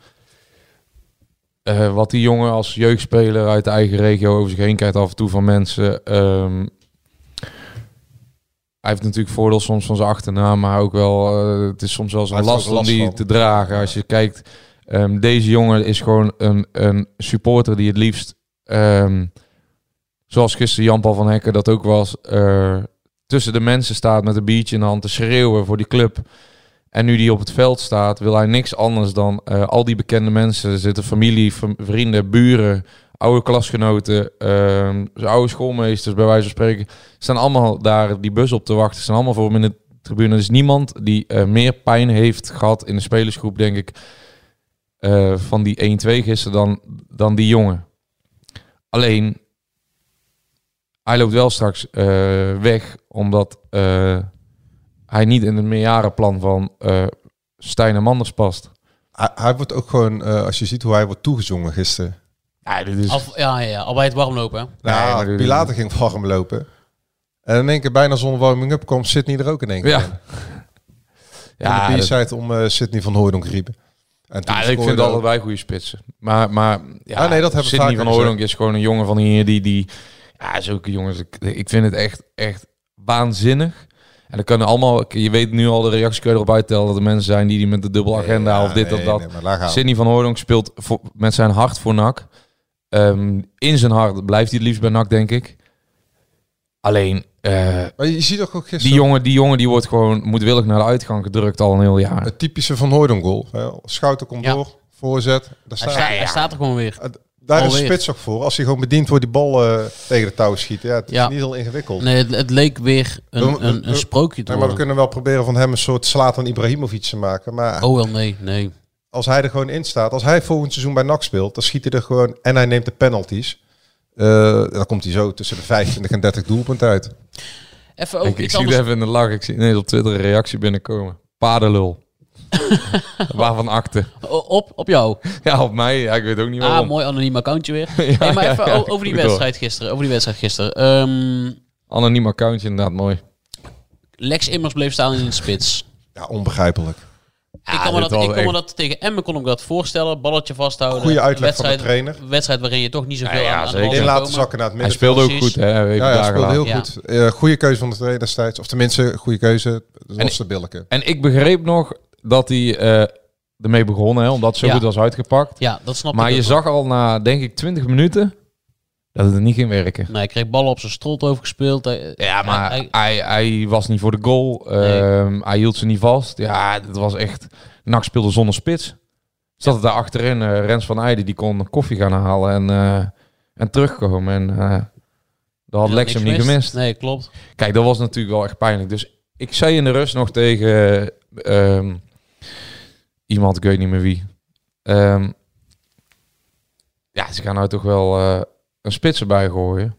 Wat die jongen als jeugdspeler uit de eigen regio over zich heen krijgt af en toe van mensen. ehm, hij heeft natuurlijk voordeel soms van zijn achternaam, maar ook wel, het is soms wel een last om die van. te dragen. Als je kijkt, ehm, deze jongen is gewoon een, een supporter die het liefst, ehm, zoals gisteren Jan-Paul van Hekken dat ook was, tussen de mensen staat met een biertje in de hand te schreeuwen voor die club. En nu die op het veld staat, wil hij niks anders dan eh, al die bekende mensen. Er zitten familie, vrienden, buren, oude klasgenoten, ehm, zijn oude schoolmeesters, bij wijze van spreken. Staan allemaal daar die bus op te wachten. Staan allemaal voor hem in de tribune. Er is niemand die eh, meer pijn heeft gehad in de spelersgroep, denk ik, eh, van die 1-2 gisteren dan, dan die jongen. Alleen, hij loopt wel straks eh, weg, omdat eh, hij niet in het meerjarenplan van eh Stijn en Manders past. Hij, hij wordt ook gewoon, eh, als je ziet hoe hij wordt toegezongen gisteren. Ja, dit is... Al, ja, ja, ja, al bij het warmlopen. Nou, maar dit- Pilaten ging warm lopen. En in één keer bijna zonder warming-up kwam Sydney er ook in één keer Ja. in. Ja, Ja, de dat- om eh Sydney van Hooydonk riepen. En toen Ja, ik vind allebei goede spitsen. Maar, maar ja, Ah, nee, dat hebben vaker van. Hooydonk is gewoon een jongen van hier die, die ja, zulke jongens. Ik, ik vind het echt, echt waanzinnig. En dan kunnen allemaal, je weet nu al de reacties kun je erop uittellen dat er mensen zijn die die met de dubbele agenda Ja, of dit nee, of dat. nee. Sidney van Hooydonk speelt voor, met zijn hart voor NAC. Ehm, in zijn hart blijft hij het liefst bij NAC, denk ik. Alleen, eh, Maar je ziet ook, ook gisteren die jongen, die jongen die wordt gewoon moedwillig naar de uitgang gedrukt al een heel jaar. het typische van Hooydonk goal. hè. Schouten komt Ja. door, voorzet. Daar Hij, staat, sta- hij staat er gewoon weer. Daar is spits ook voor. Als hij gewoon bediend wordt die bal eh, tegen de touw schiet. Ja, het is niet heel ingewikkeld. Nee, het, het leek weer We- een, we- een, sprookje te Nee, maar we kunnen wel proberen van hem een soort Slatan Ibrahimovic te maken. Maar Oh wel, nee, nee. als hij er gewoon in staat, als hij volgend seizoen bij NAC speelt, dan schiet hij er gewoon en hij neemt de penalties. Eh, dan komt hij zo tussen de 25 en 30 doelpunten uit. Even over ik zie het anders. even in de lach. Ik zie ineens op Twitter een reactie binnenkomen. Paardenlul. Waarvan akte. Op, op jou. Ja, op mij. Ja, ik weet ook niet Ah, waarom. mooi anoniem accountje weer. Ja, hey, maar ja, even ja, over die wedstrijd gisteren. Over die wedstrijd gisteren. Ehm, Anoniem accountje, inderdaad mooi. Lex Immers bleef staan in de spits. Ja, onbegrijpelijk. ik kan, me dat, ik kon me dat tegen Emmen kon ik dat voorstellen. Balletje vasthouden. Goede uitleg van de wedstrijd, trainer. Wedstrijd waarin je toch niet zoveel Ja, ja, aan, In laten komen. zakken naar het Hij middenveld. speelde ook goed, hè? Ja, ja, dagen speelde heel goed. Eh, goede keuze van de trainer destijds. Of tenminste, goede keuze. Dat En- was de Billeke. En ik begreep nog dat hij eh, ermee begon, hè, omdat het zo Ja. goed was uitgepakt. Ja, dat snap Maar ik je ook zag al na, denk ik, 20 minuten dat het er niet ging werken. Nee, hij kreeg ballen op zijn strot overgespeeld. Hij- Ja, maar hij- hij, hij, was niet voor de goal. Ehm, Hij hield ze niet vast. Ja, het was echt... NAC speelde zonder spits. Zat het daar achterin. eh, Rens van Eijden, die kon koffie gaan halen en, eh, en terugkomen. En eh dat had ja, Lex hem niet gemist. Nee, klopt. Kijk, dat was natuurlijk wel echt pijnlijk. Dus ik zei in de rust nog tegen ehm, iemand, ik weet niet meer wie. Ehm, ja, ze gaan nou toch wel eh, een spits erbij gooien.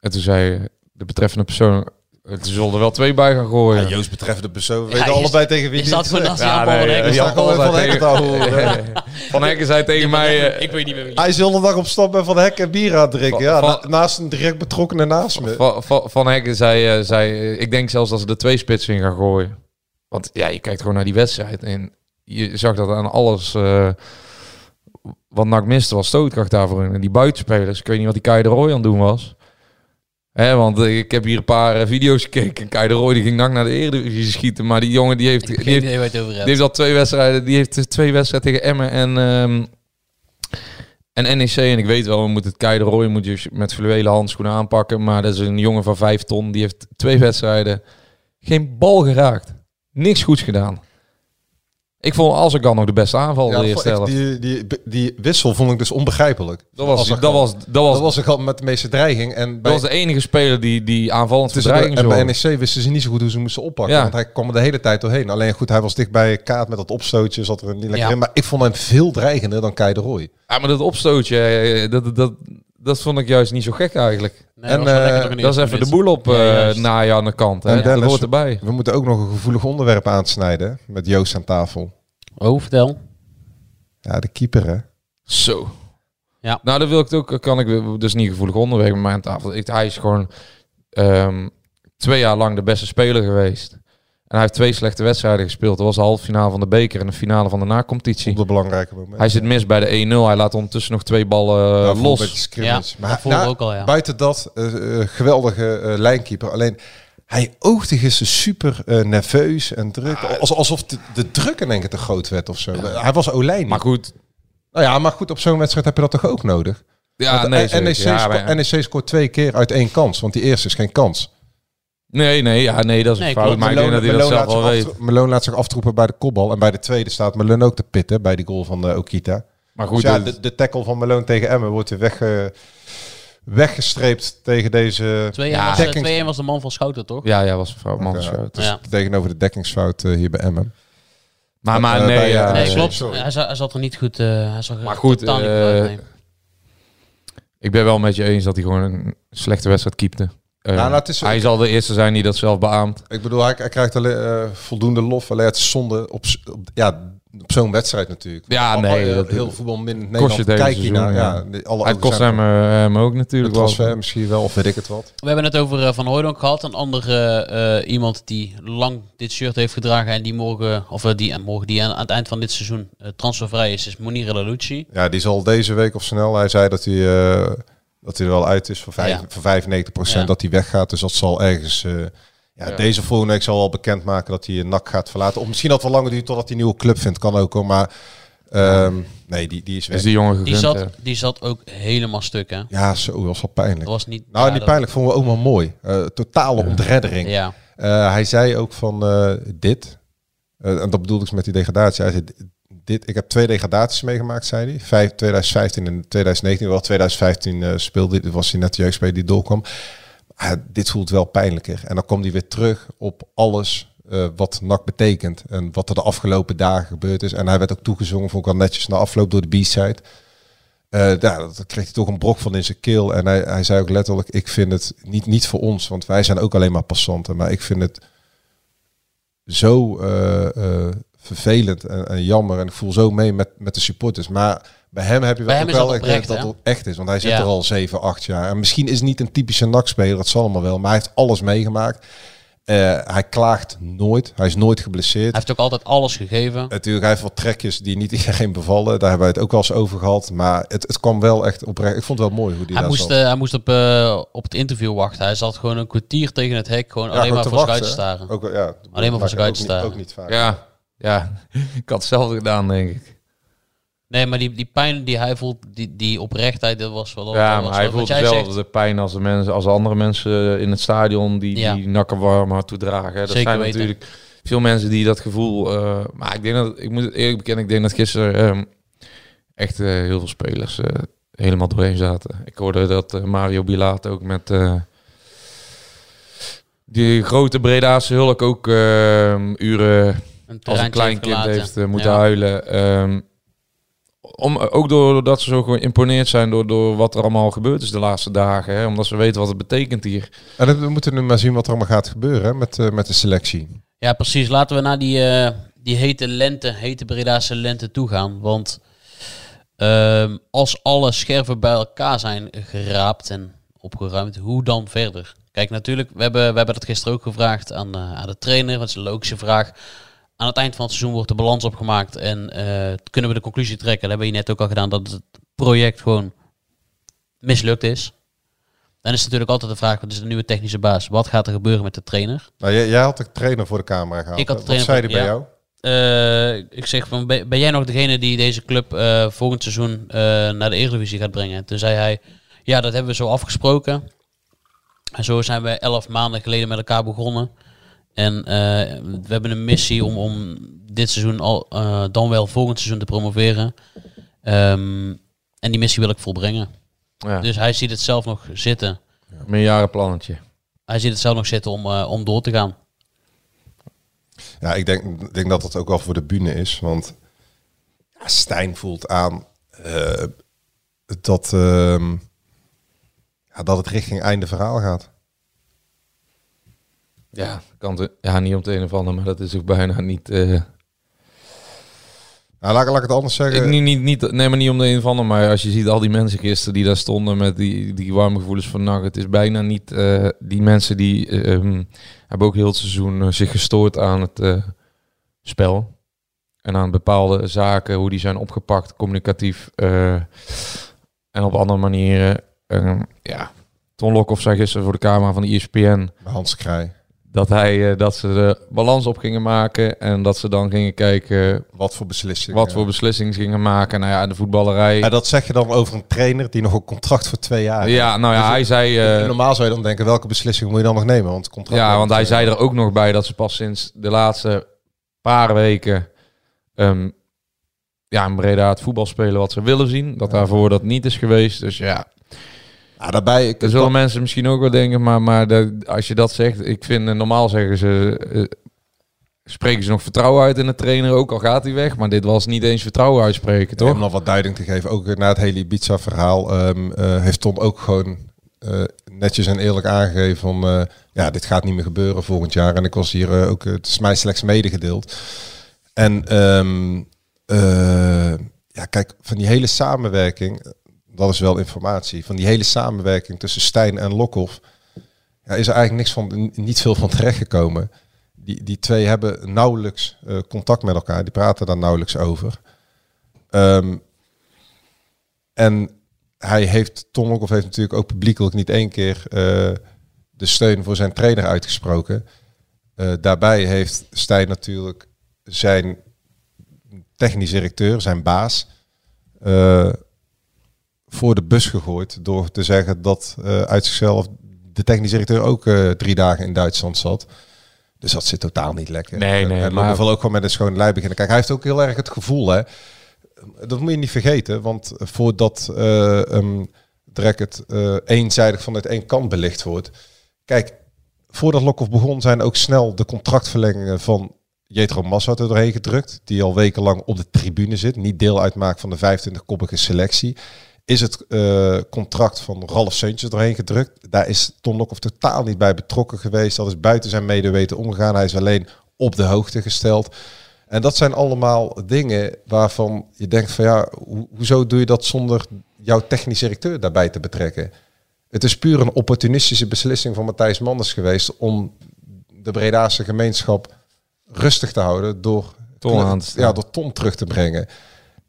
En toen zei de betreffende persoon, eh, ze zullen er wel twee bij gaan gooien. Ja, Joost betreffende persoon. We Ja, weten allebei tegen wie gewoon naast Jan Paul van Hekken. Van zei Hekken te horen. tegen- Van Hekken zei tegen mij... eh, ik weet niet meer wie. Hij is de dag op stap en van Hekken bier aan drinken. Ja, Van- naast een direct betrokkenen naast me. Van, van, van Hekken zei, eh, zei eh, ik denk zelfs dat ze er twee spitsen in gaan gooien. Want ja, je kijkt gewoon naar die wedstrijd en je zag dat aan alles eh, wat NAC miste was stootkracht daarvoor. En die buitenspelers, ik weet niet wat die Kai de Roy aan het doen was. Hè, want eh, ik heb hier een paar eh, video's gekeken. Kai de Roy die ging NAC naar de Eredivisie schieten. Maar die jongen die heeft, die heeft, het over die heeft al twee wedstrijden. Die heeft twee wedstrijden tegen Emmen en, ehm, en NEC. En ik weet wel, we moeten het Kai de Roy moet je met fluwelen handschoenen aanpakken. Maar dat is een jongen van vijf ton. Die heeft twee wedstrijden geen bal geraakt. Niks goeds gedaan. Ik vond Azarkan nog de beste aanval Ja, de eerste helft. die, die, die wissel vond ik dus onbegrijpelijk. Dat was, dat, was, dat, was, dat was ook al met de meeste dreiging. En bij, dat was de enige speler die, die aanvallend tussen de, en bij. NEC wisten ze niet zo goed hoe ze moesten oppakken. Ja. Want hij kwam er de hele tijd doorheen. Alleen goed, hij was dicht bij Kaat met dat opstootje. Zat er niet lekker Ja. in. Maar ik vond hem veel dreigender dan Kai de Roy. Ja, maar dat opstootje, eh, dat, dat, dat, dat vond ik juist niet zo gek eigenlijk. Nee, En, eh, Dat is even de boel op Ja, eh aan de kant. Hè? En Dat Dennis- hoort erbij. We moeten ook nog een gevoelig onderwerp aansnijden. Met Joost aan tafel. Oh, vertel. Ja, de keeper hè. Zo. Ja. Nou, dat wil ik het ook. Kan ik dus niet gevoelig onderwerp met mij aan tafel. Ik, hij is gewoon ehm, twee jaar lang de beste speler geweest. En hij heeft twee slechte wedstrijden gespeeld. Dat was de halve finale van de beker en de finale van de na-competitie. Op de belangrijke moment. Hij zit mis bij de 1-0. Hij laat ondertussen nog twee ballen Ja, eh, los. Ja, dat voelde ik ook al, ja. Buiten dat, eh, eh, geweldige eh, lijnkeeper. Alleen, hij oogde gisteren super eh, nerveus en druk. Als, alsof de, de druk in één keer te groot werd of zo. Hij was Olijn. Maar goed. Nou ja, maar goed, op zo'n wedstrijd heb je dat toch ook nodig? Ja, Want, nee, NEC, zeker. Ja, sco- maar- NEC scoort twee keer uit één kans. Want die eerste is geen kans. Nee, nee, ja, nee, dat is een Nee, fout. Maar ik denk dat hij dat Malone zelf laat wel zich weet. Malone laat zich aftroepen bij de kopbal. En bij de tweede staat Malone ook te pitten. Bij die goal van eh, Okita. Maar Dus goed, ja, dat- de, de tackle van Malone tegen Emmen wordt weer weg, eh, weggestreept tegen deze 2-1 Ja. was, eh, dekkings- 2-1 was de man van Schouten, toch? ja, ja, was mevrouw Ja, Manschout. dus Ja. tegenover de dekkingsfout eh, hier bij Emmen. Maar, maar Eh, nee, bij, ja, eh, Nee, nee, klopt. sorry. Hij, zat, hij zat er niet goed. eh hij zag er Maar goed, eh. Ik ben wel met je eens dat hij gewoon een slechte wedstrijd keepte. Eh, Nou, nou, het is- hij zal de eerste zijn die dat zelf beaamt. Ik bedoel, hij, hij krijgt alleen, eh, voldoende lof. Alleen het is zonde op, op, ja, op zo'n wedstrijd natuurlijk. Ja, nee, dat- heel voetbal min in Kost Nederland. je Kijk je seizoen, naar, ja. alle Het kost hem, eh, hem ook natuurlijk wel. transfer misschien wel, of weet ik het wat. We hebben het over Van Hooydonk gehad. Een andere eh, iemand die lang dit shirt heeft gedragen en die morgen, of die, morgen, die aan, aan het eind van dit seizoen eh, transfervrij is, is Monire Lalucci. Ja, die zal deze week of snel. Hij zei dat hij, eh, dat hij er wel uit is voor, vijf, Ja. voor 95% Ja. dat hij weggaat. Dus dat zal ergens... eh, ja, Ja. Deze volgende week zal wel bekendmaken dat hij een NAC gaat verlaten. Of misschien dat wel langer duurt totdat hij een nieuwe club vindt. Kan ook hoor. Maar ehm, nee, die, die is weg. Is die jongen Die zat, die zat ook helemaal stuk, hè? Ja, zo dat was wel pijnlijk. Dat was niet... Nou, ja, niet dat- pijnlijk. Vonden we ook wel mooi. Eh, totale ontreddering. Ja. Eh, hij zei ook van eh, dit. eh, en dat bedoelde ik met die degradatie. Hij zei, dit, ik heb twee degradaties meegemaakt, zei hij. Vijf, 2015 en 2019. Wel 2015 eh, speelde hij, was hij net de jeugdspeler die doorkwam. Ah, dit voelt wel pijnlijker. En dan komt hij weer terug op alles eh, wat NAC betekent. En wat er de afgelopen dagen gebeurd is. En hij werd ook toegezongen, vond al netjes na afloop door de B-side. Ja, dat kreeg hij toch een brok van in zijn keel. En hij, hij zei ook letterlijk, ik vind het niet, niet voor ons. Want wij zijn ook alleen maar passanten. Maar ik vind het zo vervelend en, en jammer. En ik voel zo mee met, met de supporters. Maar bij hem heb je wel, wel dat ik denk oprecht, dat het echt is. Want hij zit Ja. er al 7, 8 jaar. En misschien is het niet een typische NAC-speler. Dat zal allemaal wel. Maar hij heeft alles meegemaakt. Eh, hij klaagt nooit. Hij is nooit geblesseerd. Hij heeft ook altijd alles gegeven. Natuurlijk, hij heeft wat trekjes die niet iedereen bevallen. Daar hebben we het ook wel eens over gehad. Maar het, het kwam wel echt oprecht. Ik vond het wel mooi hoe die Hij daar moest, zat. eh, hij moest op, eh, op het interview wachten. Hij zat gewoon een kwartier tegen het hek, gewoon Ja, alleen gewoon maar voor zich uit te wachten, staren. Ook, wel- ja, Alleen maar voor zich uit te niet- staren. Ook niet vaak. Ja, ja, ik had hetzelfde gedaan, denk ik. Nee, maar die, die pijn die hij voelt, die, die oprechtheid, dat was wel... dat Ja, maar hij voelt dezelfde zegt. pijn als de mensen, als andere mensen in het stadion die, Ja. die nakken warm hard toedragen. Zeker zijn weten. natuurlijk veel mensen die dat gevoel. eh, maar ik denk dat ik moet het eerlijk bekennen, ik denk dat gisteren ehm, echt eh, heel veel spelers eh, helemaal doorheen zaten. Ik hoorde dat eh, Mario Bilaat ook met eh, die grote Bredaanse hulk ook ehm, uren Een als een klein heeft kind heeft eh, moeten Ja. huilen. Ehm, om, ook doordat ze zo geïmponeerd zijn door, door wat er allemaal gebeurd is de laatste dagen. Hè? Omdat ze weten wat het betekent hier. En we moeten nu maar zien wat er allemaal gaat gebeuren hè, met, eh, met de selectie. Ja, precies. Laten we naar die, eh, die hete lente, hete Bredaanse lente toe gaan. Want ehm, als alle scherven bij elkaar zijn geraapt en opgeruimd, hoe dan verder? Kijk, natuurlijk, we hebben, we hebben dat gisteren ook gevraagd aan, eh, aan de trainer. Dat is een logische vraag. Aan het eind van het seizoen wordt de balans opgemaakt en eh, kunnen we de conclusie trekken. Dat hebben we net ook al gedaan, dat het project gewoon mislukt is. Dan is het natuurlijk altijd de vraag, wat is de nieuwe technische baas? Wat gaat er gebeuren met de trainer? Nou, jij, jij had de trainer voor de camera gehaald. Ik had de trainer Wat zei bij ja. jou? Eh, ik zeg van, ben, ben jij nog degene die deze club eh, volgend seizoen naar de Eredivisie gaat brengen? Toen zei hij, ja, dat hebben we zo afgesproken. En zo zijn we elf maanden geleden met elkaar begonnen. En eh, we hebben een missie om, om dit seizoen al, eh, dan wel volgend seizoen te promoveren. Ehm, en die missie wil ik volbrengen. Ja. Dus hij ziet het zelf nog zitten. Meerjarenplannetje. Hij ziet het zelf nog zitten om, eh, om door te gaan. Ja, ik denk, denk dat dat ook wel voor de bühne is. Want ja, Stijn voelt aan eh, dat, ehm, ja, dat het richting einde verhaal gaat. Ja, kan het, ja, niet om het een of ander, maar dat is ook bijna niet... eh, Nou, laat, laat ik het anders zeggen. ik, niet, niet, niet, nee, maar niet om de een of ander, maar als je ziet al die mensen gisteren die daar stonden met die, die warme gevoelens van NAC, het is bijna niet... eh, die mensen die eh, ehm, hebben ook heel het seizoen zich gestoord aan het spel. En aan bepaalde zaken, hoe die zijn opgepakt, communicatief en op andere manieren. Ehm, ja, Ton Lokhoff zei gisteren voor de camera van de ESPN Hans Krij. Dat, hij, eh, dat ze de balans op gingen maken en dat ze dan gingen kijken Wat voor beslissing. wat voor beslissingen gingen maken. Nou ja, de voetballerij. Ja, dat zeg je dan over een trainer die nog een contract voor twee jaar heeft. Ja, nou ja, Dus hij zei... eh, Normaal zou je dan denken, welke beslissing moet je dan nog nemen? Want het contract ja, want hij zei er ook nog bij dat ze pas sinds de laatste paar weken... ehm, ja, in Breda het voetbal spelen wat ze willen zien. Dat daarvoor dat niet is geweest. Dus ja, Ja, daarbij... Ik, er zullen mensen misschien ook wel denken... maar, maar de, als je dat zegt... Ik vind, eh, normaal zeggen ze... eh, spreken ze nog vertrouwen uit in de trainer, ook al gaat hij weg. Maar dit was niet eens vertrouwen uitspreken, toch? Om nog wat duiding te geven, ook na het hele Ibiza-verhaal, ehm, eh, heeft Ton ook gewoon netjes en eerlijk aangegeven van... ja, dit gaat niet meer gebeuren volgend jaar. En ik was hier ook... het is mij slechts medegedeeld. En ehm, eh, ja, kijk, van die hele samenwerking... Dat is wel informatie. Van die hele samenwerking tussen Stijn en Lokhoff... Ja, is er eigenlijk niks van, niet veel van terechtgekomen. Die, die twee hebben nauwelijks eh, contact met elkaar. Die praten daar nauwelijks over. Ehm, en hij heeft, Ton Lokhoff heeft natuurlijk ook publiekelijk niet één keer eh, de steun voor zijn trainer uitgesproken. Eh, daarbij heeft Stijn natuurlijk zijn technisch directeur, zijn baas, voor de bus gegooid door te zeggen dat eh, uit zichzelf de technisch directeur ook eh, drie dagen in Duitsland zat. Dus dat zit totaal niet lekker. Nee, nee, En maar- ook gewoon met een schone lei beginnen. Kijk, hij heeft ook heel erg het gevoel, hè. Dat moet je niet vergeten, want voordat eh um, het eh, eenzijdig vanuit één kant belicht wordt. Kijk, voordat Lokhoff begon zijn ook snel de contractverlengingen van Jetro Massa er doorheen gedrukt. Die al wekenlang op de tribune zit. Niet deel uitmaakt van de 25-koppige selectie. Is het eh, contract van Ralf Seuntjes doorheen gedrukt. Daar is Ton Lokhoff totaal niet bij betrokken geweest. Dat is buiten zijn medeweten omgegaan. Hij is alleen op de hoogte gesteld. En dat zijn allemaal dingen waarvan je denkt van ja, ho- hoezo doe je dat zonder jouw technisch directeur daarbij te betrekken? Het is puur een opportunistische beslissing van Matthijs Manders geweest om de Bredaanse gemeenschap rustig te houden door Ton aan te stellen. ja, door Ton terug te brengen.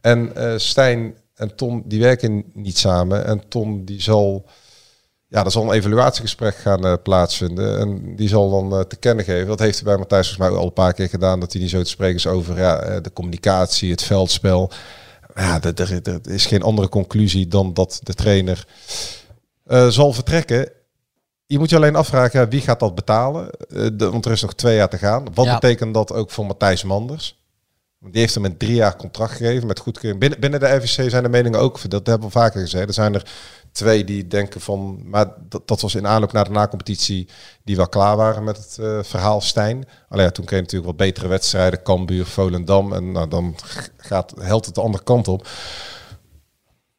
En eh Stijn en Ton die werken niet samen. En Ton die zal, ja, er zal een evaluatiegesprek gaan eh, plaatsvinden. En die zal dan eh, te kennen geven. Dat heeft hij bij Matthijs volgens mij al een paar keer gedaan. Dat hij niet zo te spreken is over ja, eh, de communicatie, het veldspel. Ja, er, is geen andere conclusie dan dat de trainer zal vertrekken. Je moet je alleen afvragen, ja, wie gaat dat betalen? De, want er is nog twee jaar te gaan. Wat Ja. betekent dat ook voor Matthijs Manders? Die heeft hem een drie jaar contract gegeven met goedkeuring. Binnen, binnen de RVC zijn de meningen ook, dat hebben we vaker gezegd. Er zijn er twee die denken van, maar dat, dat was in aanloop naar de nacompetitie die wel klaar waren met het eh, verhaal Stijn. Alleen ja, toen kreeg natuurlijk wat betere wedstrijden, Cambuur, Volendam. En nou, dan gaat, helpt het de andere kant op.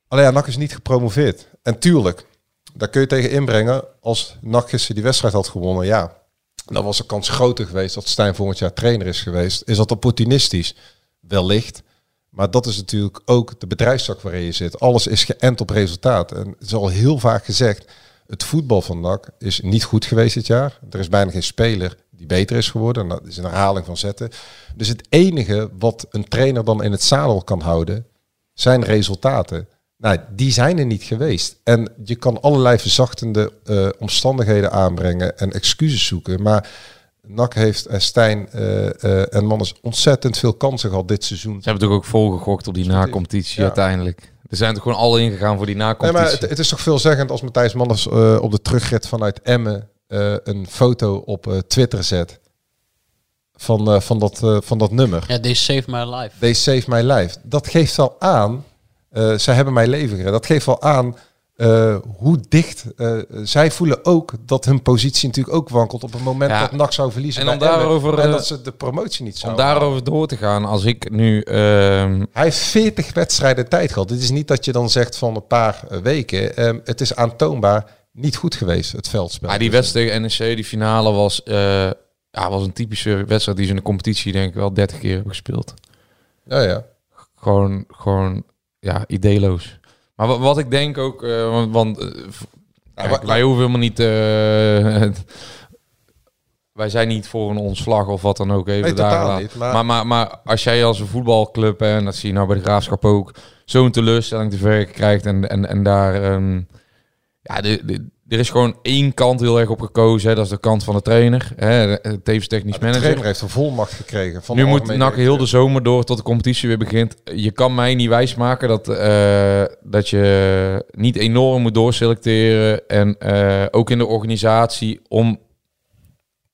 Alleen ja, NAC is niet gepromoveerd. En tuurlijk, daar kun je tegen inbrengen als NAC gisteren die wedstrijd had gewonnen. Ja, dan was de kans groter geweest dat Stijn volgend jaar trainer is geweest. Is dat opportunistisch? Wellicht. Maar dat is natuurlijk ook de bedrijfstak waarin je zit. Alles is geënt op resultaat. En het is al heel vaak gezegd, het voetbal van NAC is niet goed geweest dit jaar. Er is bijna geen speler die beter is geworden. En dat is een herhaling van zetten. Dus het enige wat een trainer dan in het zadel kan houden, zijn resultaten. Nou, die zijn er niet geweest. En je kan allerlei verzachtende eh, omstandigheden aanbrengen en excuses zoeken. Maar NAC heeft en Stijn eh, eh, en Mannes ontzettend veel kansen gehad dit seizoen. Ze hebben toch ook volgegokt op die nacompetitie Ja. uiteindelijk. Er zijn toch gewoon alle ingegaan voor die Nee, nacompetitie. maar het, het is toch veelzeggend als Matthijs Manders eh, op de terugrit vanuit Emmen eh, een foto op eh, Twitter zet van, eh, van, dat, eh, van dat nummer. Ja, They Save My Life. They save my life. Dat geeft wel aan, eh, zij hebben mijn leven gered. Dat geeft wel aan eh, hoe dicht eh, zij voelen ook dat hun positie natuurlijk ook wankelt op het moment Ja. dat NAC zou verliezen. En om daarover, en dat ze de promotie niet Om zouden daarover door te gaan, als ik nu... ehm, Hij heeft 40 wedstrijden tijd gehad. Dit is niet dat je dan zegt van een paar weken. Ehm, het is aantoonbaar niet goed geweest, het veldspel. maar die wedstrijd tegen NEC, die finale, was, ja, was een typische wedstrijd die ze in de competitie denk ik wel 30 keer hebben gespeeld. Ja, ja. Gewoon, gewoon ja, ideeloos. Maar wat, wat ik denk ook, eh, want, want eh, kijk, wa- wij hoeven helemaal niet... eh, wij zijn niet voor een ontslag of wat dan ook. Even Nee, daar niet, maar- Maar, maar, maar als jij als een voetbalclub, en dat zie je nou bij de Graafschap ook, zo'n teleurstelling te verwerken krijgt en, en, en daar... ehm, ja, de, de- er is gewoon één kant heel erg op gekozen. Hè, dat is de kant van de trainer. Hè, de- tevens technisch De manager. trainer heeft een volmacht gekregen. Van nu de moet NAC heel de zomer door tot de competitie weer begint. Je kan mij niet wijsmaken dat, eh, dat je niet enorm moet doorselecteren. En eh, ook in de organisatie om,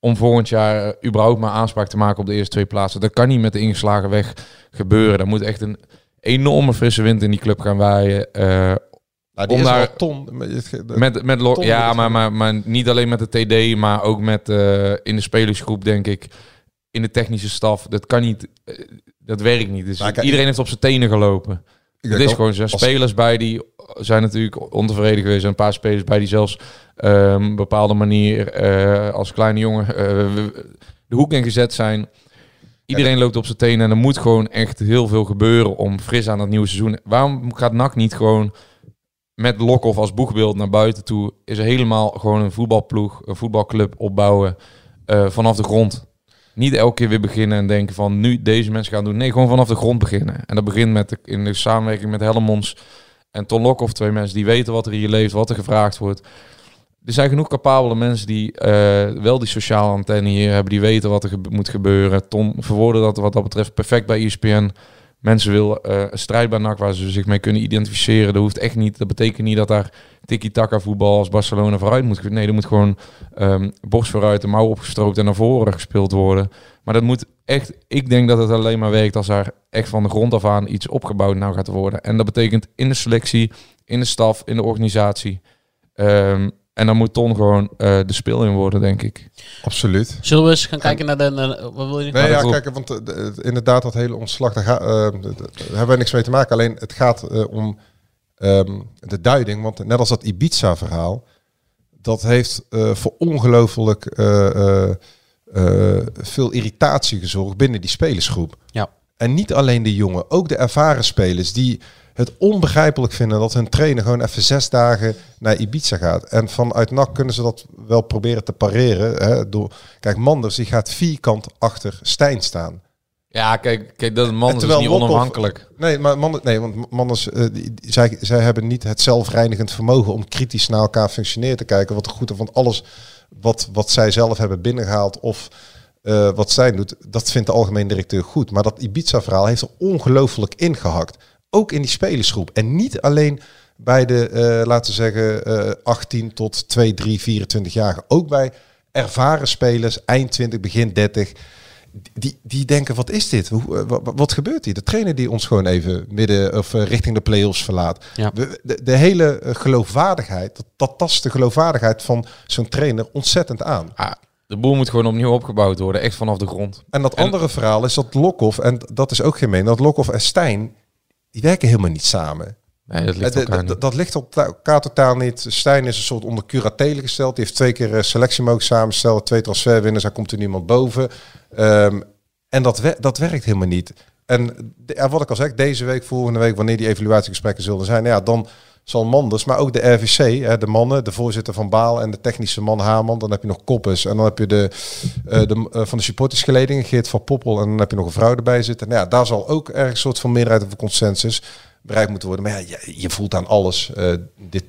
om volgend jaar eh, überhaupt maar aanspraak te maken op de eerste twee plaatsen. Dat kan niet met de ingeslagen weg gebeuren. Er moet echt een enorme frisse wind in die club gaan waaien. eh, Die om is daar- ton. met- met, Ton ja, maar, maar, maar niet alleen met de TD, maar ook met eh, in de spelersgroep, denk ik. In de technische staf. Dat kan niet. eh, dat werkt niet. Dus kijk, iedereen heeft op zijn tenen gelopen. Het denk is gewoon, er zijn als- spelers bij die zijn natuurlijk ontevreden geweest. Er zijn een paar spelers bij die zelfs op een bepaalde manier als kleine jongen de hoek in gezet zijn. Iedereen loopt op zijn tenen en er moet gewoon echt heel veel gebeuren om fris aan het nieuwe seizoen. Waarom gaat NAC niet gewoon met Lokhoff als boegbeeld naar buiten toe? Is helemaal gewoon een voetbalploeg, een voetbalclub opbouwen eh, vanaf de grond? Niet elke keer weer beginnen en denken van nu deze mensen gaan doen. Nee, gewoon vanaf de grond beginnen. En dat begint met in de samenwerking met Helmons en Ton Lokhoff. Twee mensen die weten wat er hier leeft, wat er gevraagd wordt. Er zijn genoeg capabele mensen die eh, wel die sociale antenne hier hebben. Die weten wat er moet gebeuren. Ton verwoordde dat wat dat betreft perfect bij ESPN. Mensen willen eh, een strijd bij NAC waar ze zich mee kunnen identificeren. Dat hoeft echt niet. Dat betekent niet dat daar tiki-taka voetbal als Barcelona vooruit moet. Nee, er moet gewoon ehm, borst vooruit, de mouw opgestroopt en naar voren gespeeld worden. Maar dat moet echt, ik denk dat het alleen maar werkt als daar echt van de grond af aan iets opgebouwd nou gaat worden. En dat betekent in de selectie, in de staf, in de organisatie. Ehm, en dan moet Ton gewoon eh, de speel in worden, denk ik. Absoluut. Zullen we eens gaan kijken naar de... naar- wat wil je? Nee, dat ja, kijk, want eh, de- de- inderdaad, dat hele ontslag, daar, ga, eh, daar hebben wij niks mee te maken. Alleen het gaat eh, om ehm, de duiding. Want net als dat Ibiza-verhaal, dat heeft eh, voor ongelooflijk eh, eh, eh, veel irritatie gezorgd binnen die spelersgroep. Ja. En niet alleen de jongen, ook de ervaren spelers die het onbegrijpelijk vinden dat hun trainer gewoon even zes dagen naar Ibiza gaat. En vanuit NAC kunnen ze dat wel proberen te pareren. Hè, door, kijk, Manders die gaat vierkant achter Stijn staan. Ja, kijk, kijk dat man En is niet Lokhoff- onafhankelijk. Nee, maar Manders, nee, want Manders, eh, die, zij, zij hebben niet het zelfreinigend vermogen om kritisch naar elkaar functioneert te kijken. Wat er goed is, want alles wat, wat zij zelf hebben binnengehaald of eh, wat zij doet, dat vindt de algemeen directeur goed. Maar dat Ibiza-verhaal heeft er ongelooflijk ingehakt. Ook in die spelersgroep. En niet alleen bij de, eh, laten we zeggen, eh 18 tot 2, 3, 24 jaar. Ook bij ervaren spelers, eind 20, begin 30. Die, die denken, wat is dit? Hoe, eh, wa- wa- wat, gebeurt hier? De trainer die ons gewoon even midden of eh, richting de play-offs verlaat. Ja. We- de, de hele eh, geloofwaardigheid, dat, dat tast de geloofwaardigheid van zo'n trainer ontzettend aan. Ah, de boel moet gewoon opnieuw opgebouwd worden, echt vanaf de grond. En dat En- andere verhaal is dat Lokhoff, en dat is ook gemeen, dat Lokhoff en Stijn, die werken helemaal niet samen. Nee, dat ligt Eh, elkaar niet. dat ligt op elkaar totaal niet. Stijn is een soort onder curatele gesteld. Die heeft twee keer eh, selectie mogen samenstellen, twee transferwinners, daar komt er niemand boven. Ehm, en dat, dat werkt helemaal niet. En de- wat ik al zeg, deze week, volgende week, wanneer die evaluatiegesprekken zullen zijn, ja, dan Manders, maar ook de RVC, hè, de mannen, de voorzitter van Baal en de technische man Haman. Dan heb je nog Koppes en dan heb je de, eh, de eh, van de supportersgeleding, Geert van Poppel. En dan heb je nog een vrouw erbij zitten. Nou ja, daar zal ook ergens een soort van meerderheid of consensus bereikt moeten worden. Maar ja, je, je voelt aan alles eh, dit,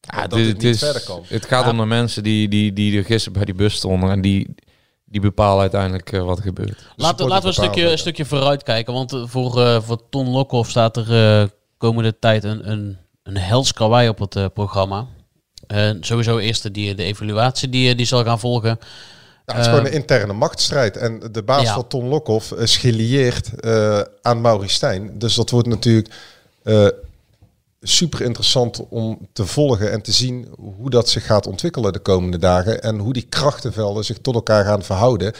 Ja, dat dit- dit het, niet is, verder kan. het gaat om de mensen die, die, die er gisteren bij die bus stonden en die, die bepalen uiteindelijk wat er gebeurt. Laten, we een stukje, een stukje vooruit kijken. Want voor, eh, voor Ton Lokhoff staat er eh, komende tijd een, een, een hels karwei op het eh, programma. Eh, sowieso eerst die, de evaluatie die, eh, die zal gaan volgen. Ja, het is gewoon een interne machtsstrijd. En de baas ja. van Ton Lokhoff is gelieerd aan Maurice Stijn. Dus dat wordt natuurlijk super interessant om te volgen en te zien hoe dat zich gaat ontwikkelen de komende dagen. En hoe die krachtenvelden zich tot elkaar gaan verhouden.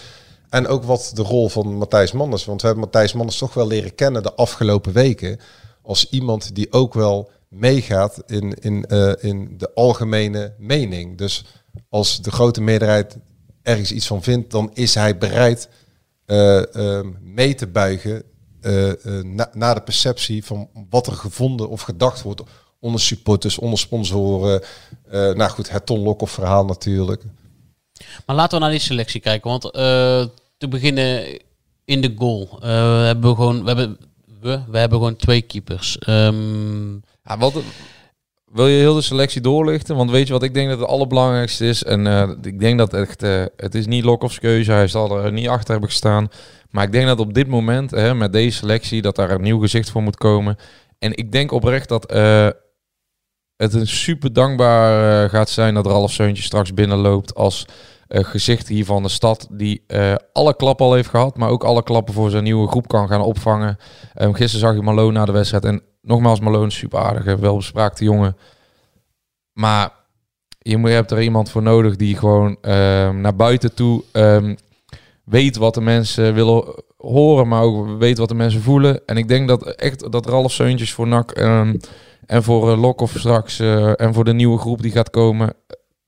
En ook wat de rol van Matthijs Manders. Want we hebben Matthijs Manders toch wel leren kennen de afgelopen weken. Als iemand die ook wel meegaat in, in, eh, in de algemene mening. Dus als de grote meerderheid ergens iets van vindt, dan is hij bereid eh, ehm, mee te buigen eh, na, naar de perceptie van wat er gevonden of gedacht wordt onder supporters, onder sponsoren. Nou goed, het Ton Lokhoff verhaal natuurlijk. Maar laten we naar die selectie kijken. Want te beginnen in de goal. hebben we gewoon... We hebben, we, we hebben gewoon twee keepers. Ehm, Ja, wat, wil je heel de selectie doorlichten? Want weet je wat ik denk dat het allerbelangrijkste is? En eh, ik denk dat echt, eh, het is niet Lokhoffs keuze. Hij zal er niet achter hebben gestaan. Maar ik denk dat op dit moment, hè, met deze selectie, dat daar een nieuw gezicht voor moet komen. En ik denk oprecht dat eh, het een super dankbaar gaat zijn dat Ralf Seuntje straks binnenloopt als gezicht hier van de stad. Die alle klappen al heeft gehad, maar ook alle klappen voor zijn nieuwe groep kan gaan opvangen. Ehm, gisteren zag ik Malone na de wedstrijd. En nogmaals, Malone super aardige, welbespraakte jongen. Maar je, moet, hebt er iemand voor nodig die gewoon ehm, naar buiten toe ehm, weet wat de mensen willen horen, maar ook weet wat de mensen voelen. En ik denk dat echt dat Ralf Seuntjes voor NAC ehm, en voor uh, Lokhoff straks eh, en voor de nieuwe groep die gaat komen,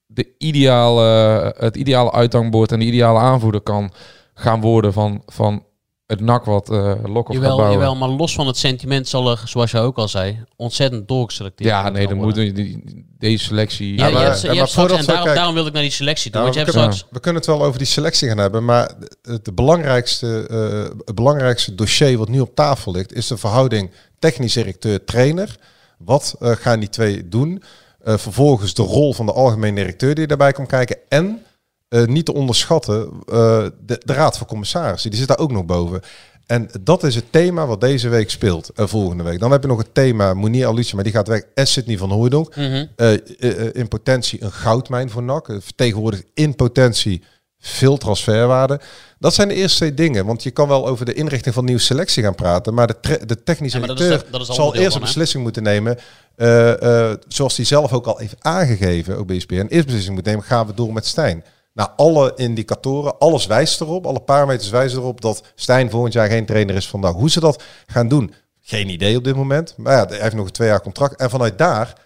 de ideale, het ideale uithangbord en de ideale aanvoerder kan gaan worden van, van het nak wat uh, Lokhoff gaat Jawel, bouwen. jawel, maar los van het sentiment zal er, zoals je ook al zei, ontzettend doorgeselecteerd Ja, nee, dan moet die, deze selectie. Ja, je maar- hebt, je maar hebt straks, voordat en we daarom, wil ik naar die selectie toe. Nou, want je we, hebt kunnen, straks... we kunnen het wel over die selectie gaan hebben, maar het, belangrijkste, eh, het belangrijkste dossier wat nu op tafel ligt, is de verhouding technisch directeur-trainer. Wat eh, gaan die twee doen? Eh, vervolgens de rol van de algemeen directeur die daarbij komt kijken. En eh, niet te onderschatten, eh, de, de raad van commissarissen, die zit daar ook nog boven. En dat is het thema wat deze week speelt, eh, volgende week. Dan heb je nog het thema Monier Alice, maar die gaat weg. En Sidney van Hooydonk. Eh, in potentie een goudmijn voor NAC. Vertegenwoordigt in potentie veel transferwaarde. Dat zijn de eerste twee dingen. Want je kan wel over de inrichting van nieuwe selectie gaan praten. Maar de, de technische Ja, maar dat is directeur dat is al zal eerst van, een beslissing moeten nemen. zoals hij zelf ook al heeft aangegeven, ook bij ESPN. Eerst beslissing moet nemen, gaan we door met Stijn. Nou, alle indicatoren, alles wijst erop. Alle parameters wijzen erop dat Stijn volgend jaar geen trainer is vandaag. Hoe ze dat gaan doen, geen idee op dit moment. Maar ja, hij heeft nog een twee jaar contract. En vanuit daar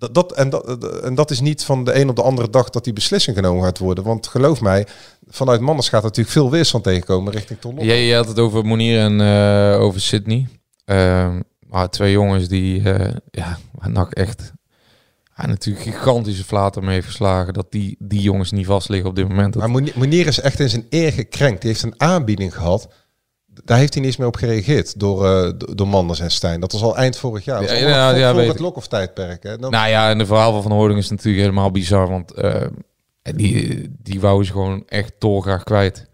dat, dat, en, dat, en dat is niet van de een op de andere dag dat die beslissing genomen gaat worden. Want geloof mij, vanuit Manders gaat natuurlijk veel weerstand tegenkomen richting Ton Lok. Jij had het over Monier en eh, over Sydney. Ehm, maar twee jongens die, eh, ja, waar NAC natuurlijk gigantische flater mee heeft geslagen. Dat die, die jongens niet vast liggen op dit moment. Maar Monier- is echt in zijn eer gekrenkt. Die heeft een aanbieding gehad. Daar heeft hij niet eens meer op gereageerd door, do- door Manders en Stijn. Dat was al eind vorig jaar. Ja, ja, voor, ja, voor het ik. Lokhoff tijdperk. Hè. Dan, Nou ja, en de verhaal van Van Hoording is natuurlijk helemaal bizar. Want eh, die, die wou ze gewoon echt dolgraag kwijt.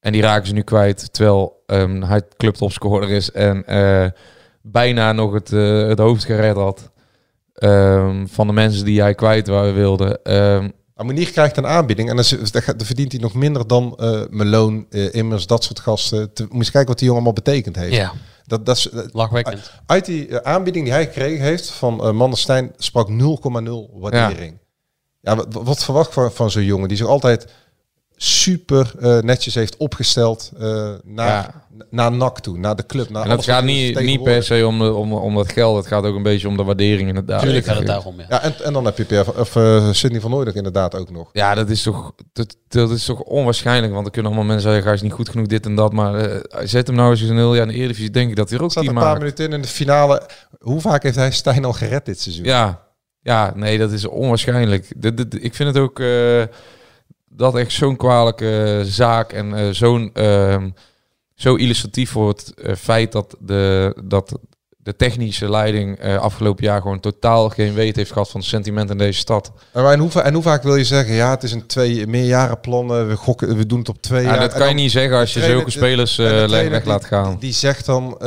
En die raken ze nu kwijt. Terwijl ehm, hij clubtopscorer is. En eh, bijna nog het, het hoofd gered had. Ehm, van de mensen die hij kwijt wilde. Ehm, Maar Monier krijgt een aanbieding en dan, verdient hij nog minder dan eh Meloon, eh, Immers, dat soort gasten. Te, moet je eens kijken wat die jongen allemaal betekend heeft. Ja, Dat, dat is, dat- lachwekkend. Uit die eh, aanbieding die hij gekregen heeft van uh, Manderstein sprak 0,0 waardering. Ja, wat, wat verwacht van, van zo'n jongen die zich altijd super eh, netjes heeft opgesteld eh, naar, Ja. naar NAC toe, naar de club. Naar en dat gaat niet, niet per se om, de, om, om dat geld. Het gaat ook een beetje om de waardering inderdaad. Tuurlijk gaat het daarom, ja. Ja, en, en dan heb je Pierre, van- of, uh, Sidney van Nooydonk inderdaad ook nog. Ja, dat is toch, dat, dat is toch onwaarschijnlijk. Want er kunnen allemaal mensen zeggen, hij is niet goed genoeg, dit en dat. Maar eh, zet hem nou eens een heel jaar in de Eredivisie, denk ik dat hij er ook Staat die een paar maakt. minuten in in de finale. Hoe vaak heeft hij Stijn al gered dit seizoen? Ja, ja, nee, dat is onwaarschijnlijk. Dit, dit- ik vind het ook eh, dat echt zo'n kwalijke zaak en eh, zo'n ehm, zo illustratief voor het eh, feit dat de, dat de technische leiding eh, afgelopen jaar gewoon totaal geen weet heeft gehad van het sentiment in deze stad. En, hoe, en hoe vaak wil je zeggen, ja, het is een twee meerjarenplan, we, gokken, we doen het op twee Ja, jaar. dat kan je niet zeggen als je zulke spelers trainer weg die- laat gaan. Die zegt dan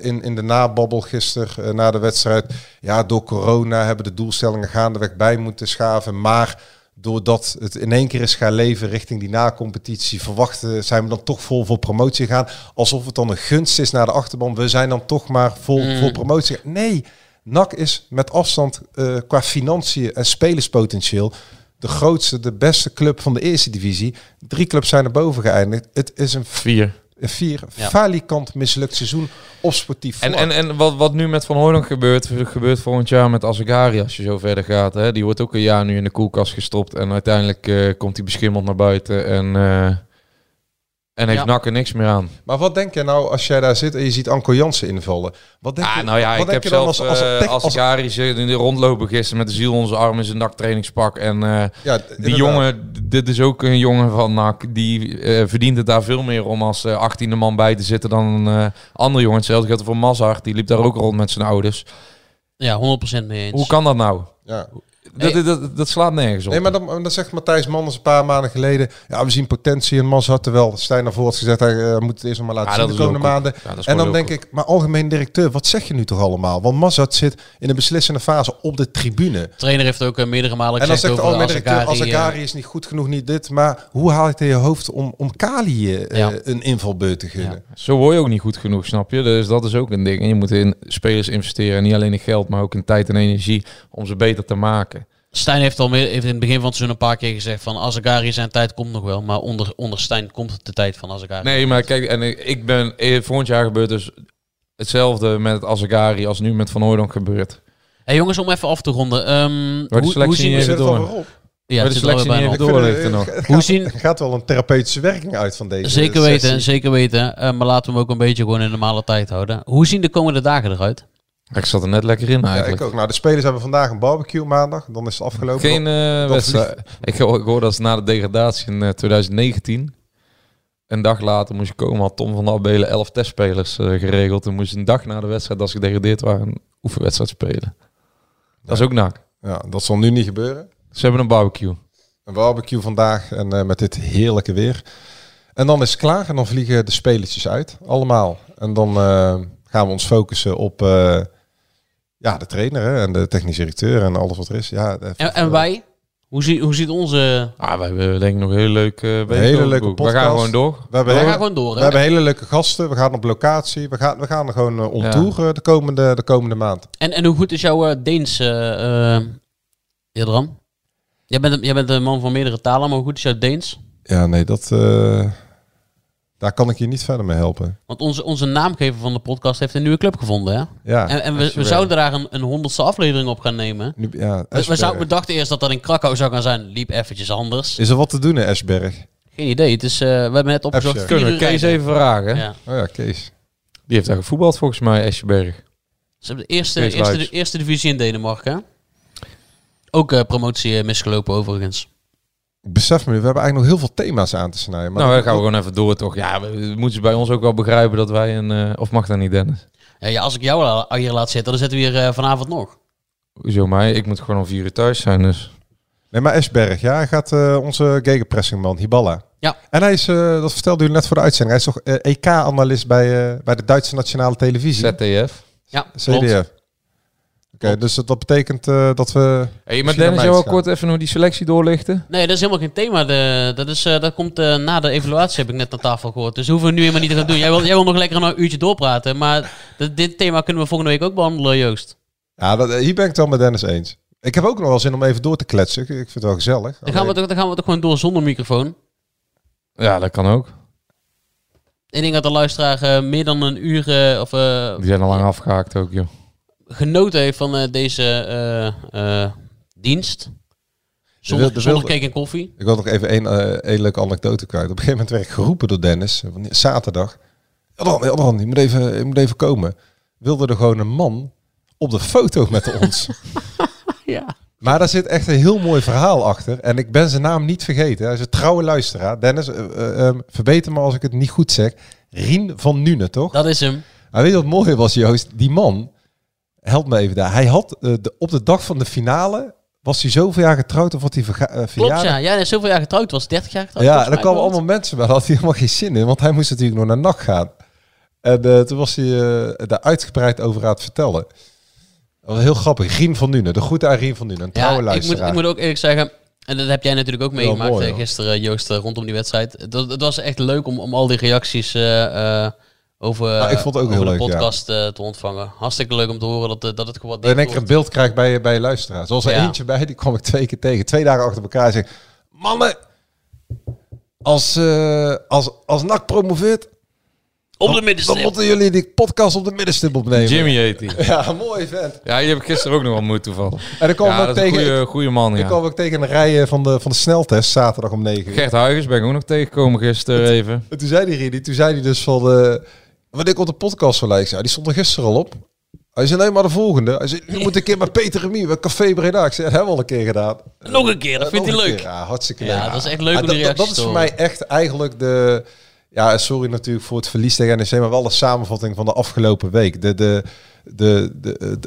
in, in de nababbel gisteren na de wedstrijd... ja, door corona hebben de doelstellingen gaandeweg bij moeten schaven... maar doordat het in één keer is gaan leven richting die na-competitie... verwachten zijn we dan toch vol voor promotie gaan. Alsof het dan een gunst is naar de achterban. We zijn dan toch maar vol Mm. voor promotie. Nee, NAC is met afstand eh, qua financiën en spelerspotentieel... de grootste, de beste club van de eerste divisie. Drie clubs zijn er boven geëindigd. Het is een Vier. Vier Ja. falikant mislukt seizoen op sportief En, vlak. en, en wat, wat nu met Van Hooydonk gebeurt, gebeurt volgend jaar met Azegari als je zo verder gaat. Hè? Die wordt ook een jaar nu in de koelkast gestopt en uiteindelijk eh, komt hij beschimmeld naar buiten en, eh, en heeft Ja. NAC er niks meer aan. Maar wat denk je nou als jij daar zit en je ziet Anko Jansen invallen? Wat denk Ah, je, nou ja, wat ik denk heb zelf als, als, eh, tech- als als- in de rondlopen gisteren met de ziel zijn arm in zijn NAC-trainingspak. En eh, ja, die inderdaad. jongen, dit is ook een jongen van NAC, die eh, verdient het daar veel meer om als eh, 18e man bij te zitten dan een eh, andere jongen. Hetzelfde geldt voor Mazart, die liep daar ook rond met zijn ouders. Ja, 100% mee eens. Hoe kan dat nou? Ja. Dat, dat, dat, dat slaat nergens op. Nee, maar dan, dan zegt Matthijs Manders een paar maanden geleden... ja, we zien potentie in Mazat, terwijl Stijn naar voren had gezegd... hij eh, moet het eerst nog maar laten Ja, zien de komende maanden. ja, en dan denk ik, maar algemeen directeur, wat zeg je nu toch allemaal? Want Mazat zit in een beslissende fase op de tribune. De trainer heeft ook eh, meerdere malen En dan gezegd zegt de over algemeen directeur, Azegari, eh, Azagari is niet goed genoeg, niet dit. Maar hoe haal je het in je hoofd om, om Kali eh, Ja. een invalbeurt te gunnen? Zo word je ook niet goed genoeg, snap je? Dus dat is ook een ding. En je moet in spelers investeren. En niet alleen in geld, maar ook in tijd en energie om ze beter te maken. Stijn heeft al meer, heeft in het begin van het seizoen een paar keer gezegd van Azagari zijn tijd komt nog wel. Maar onder, onder Stijn komt de tijd van Azagari. Nee, maar kijk, en ik, ik ben... eh, Volgend jaar gebeurt dus hetzelfde met Azagari als nu met Van Hooydonk gebeurt. Hey jongens, om even af te ronden. ehm, Wordt de hoe, selectie hoe zien niet het door? Ja, de er selectie niet bijna op. door nog. Het Hoe gaat- zien- gaat wel een therapeutische werking uit van deze Zeker sessie. weten, zeker weten. Eh, maar laten we hem ook een beetje gewoon in normale tijd houden. Hoe zien de komende dagen eruit? Ik zat er net lekker in Ja, eigenlijk. ik ook. Nou, de spelers hebben vandaag een barbecue maandag. Dan is het afgelopen. Geen eh, wedstrijd. Ik hoor, ik hoor dat ze na de degradatie in eh, 2019... Een dag later moest je komen, had Tom van der Abelen elf testspelers eh, geregeld. En moest een dag na de wedstrijd, als ze gedegradeerd waren, een oefenwedstrijd spelen. Dat is ook nak. Ja, dat zal nu niet gebeuren. Ze hebben een barbecue. Een barbecue vandaag en eh, met dit heerlijke weer. En dan is het klaar en dan vliegen de spelertjes uit. Allemaal. En dan eh, gaan we ons focussen op eh, ja, de trainer hè, en de technisch directeur en alles wat er is. Ja, de- En, en wij? Hoe, zie, hoe ziet onze... Ah, wij hebben denk ik nog een hele leuke uh, Een hele leuke We gaan gewoon door. We hebben, We hele, gaan gewoon door, we hè? hebben hele leuke gasten. We gaan op locatie. We gaan, we gaan er gewoon uh, on Ja. tour eh, de, komende, de komende maand. En, en hoe goed is jouw eh, Deens, eh eh, Jadran? Jij bent, een- jij bent een man van meerdere talen, maar hoe goed is jouw Deens? Ja, nee, dat, eh, daar kan ik je niet verder mee helpen. Want onze, onze naamgever van de podcast heeft een nieuwe club gevonden, hè? Ja, en en we, we zouden daar een, een honderdste aflevering op gaan nemen. Nu, ja, We, zouden, we dachten eerst dat dat in Krakau zou gaan zijn. Liep eventjes anders. Is er wat te doen in Esberg? Geen idee. Het is, eh, we hebben net opgezocht. Kunnen we Kees even vragen? Ja. Oh ja, Kees. Die heeft daar gevoetbald volgens mij, Esjeberg. Ze hebben de eerste, eerste, Luijks. eerste divisie in Denemarken. Ook eh, promotie eh, misgelopen overigens. Ik besef me nu, we hebben eigenlijk nog heel veel thema's aan te snijden. Maar nou, dan gaan we gewoon even door toch. Ja, we, we moeten ze bij ons ook wel begrijpen dat wij een... eh, of mag dat niet, Dennis? Ja, ja, als ik jou al hier laat zitten, dan zitten we hier eh, vanavond nog. Hoezo mij? Ik moet gewoon om vier uur thuis zijn, dus... Nee, maar Esberg, ja, hij gaat eh, onze gegenpressingman, Hiballa. Ja. En hij is, eh, dat vertelde u net voor de uitzending, hij is toch EK-analyst bij, eh, bij de Duitse Nationale Televisie. ZDF. Ja, klopt. Dus dat, betekent eh, dat we... Hey, maar Dennis, jou wel kort even nog die selectie doorlichten? Nee, dat is helemaal geen thema. De, dat, is, eh, dat komt eh, na de evaluatie, heb ik net aan tafel gehoord. Dus hoeven we nu helemaal niet te gaan doen. Jij wil, jij wil nog lekker een uurtje doorpraten. Maar dit- dit thema kunnen we volgende week ook behandelen, Joost. Ja, dat, hier ben ik het wel met Dennis eens. Ik heb ook nog wel zin om even door te kletsen. Ik, ik vind het wel gezellig. Dan gaan, we, toch- dan gaan we toch gewoon door zonder microfoon. Ja, dat kan ook. Ik denk dat de luisteraar eh, meer dan een uur eh, of, eh, Die zijn al lang afgehaakt ook, joh. Genoten heeft van eh, deze eh, eh, dienst. Zonder, wilde- zonder cake en koffie. Ik wil nog even één één leuke anekdote kwijt. Op een gegeven moment werd ik geroepen door Dennis. Zaterdag. Jadran, Jadran, je moet even, je moet even komen. Wilde er gewoon een man op de foto met ons. Ja. Maar daar zit echt een heel mooi verhaal achter. En ik ben zijn naam niet vergeten. Hij is een trouwe luisteraar. Dennis, eh, eh, ehm, verbeter me als ik het niet goed zeg. Rien van Nune, toch? Dat is hem. Maar weet je wat mooi was, Joost? Die man, help me even daar. Hij had eh, de, op de dag van de finale, was hij zoveel jaar getrouwd of wat hij verga- eh, Klopt, ja. Ja, hij is zoveel jaar getrouwd. was 30 jaar getrouwd. Ja, en mij, kwamen allemaal mensen bij. Daar had hij helemaal geen zin in, want hij moest natuurlijk nog naar NAC gaan. En eh, toen was hij daar uitgebreid over aan het vertellen. Dat was heel grappig. Rien van Nune, de goede aan Rien van Nune, een trouwe Ja, ik moet, luisteraar. ik moet ook eerlijk zeggen, en dat heb jij natuurlijk ook meegemaakt mooi, gisteren, Joost, rondom die wedstrijd. Het, was- het was echt leuk om, om al die reacties over, Nou, ik vond het ook over heel de leuk, ja. podcast eh, te ontvangen. Hartstikke leuk om te horen dat, eh, dat het in gewaardeerd één keer een wordt. beeld krijgt bij, bij je luisteraar. Zoals er Ja. eentje bij, die kwam ik twee keer tegen. Twee dagen achter elkaar. en Zeg, mannen, als, eh als, als NAC promoveert, Op de dan middenstip. moeten jullie die podcast op de middenstip opnemen. Jimmy heet hij. Ja, mooi vent. Ja, die heb ik gisteren ook nog ontmoet toevallig. En dan kwam Ja, ik is een tegen... goede, goede man, Ik ja. kwam ook tegen een rij van de, van de sneltest, zaterdag om 9 uur. Gert Huygens ben ik ook nog tegengekomen gisteren even. En toen zei die Rini, toen zei hij dus van... eh wanneer komt de podcast van? Ja, die stond er gisteren al op. Hij zei, nee, maar de volgende. Hij zei, je moet een keer met Peter Remy, bij Café Breda. Ik zei, dat hebben we al een keer gedaan. Nog een keer, dat vindt hij leuk. keer. Ja, hartstikke Ja, leuk. dat is echt leuk Ja, om die dat, dat, is voor mij echt eigenlijk de... Ja, sorry natuurlijk voor het verlies tegen NEC, maar wel de samenvatting van de afgelopen week. De, de, de, de,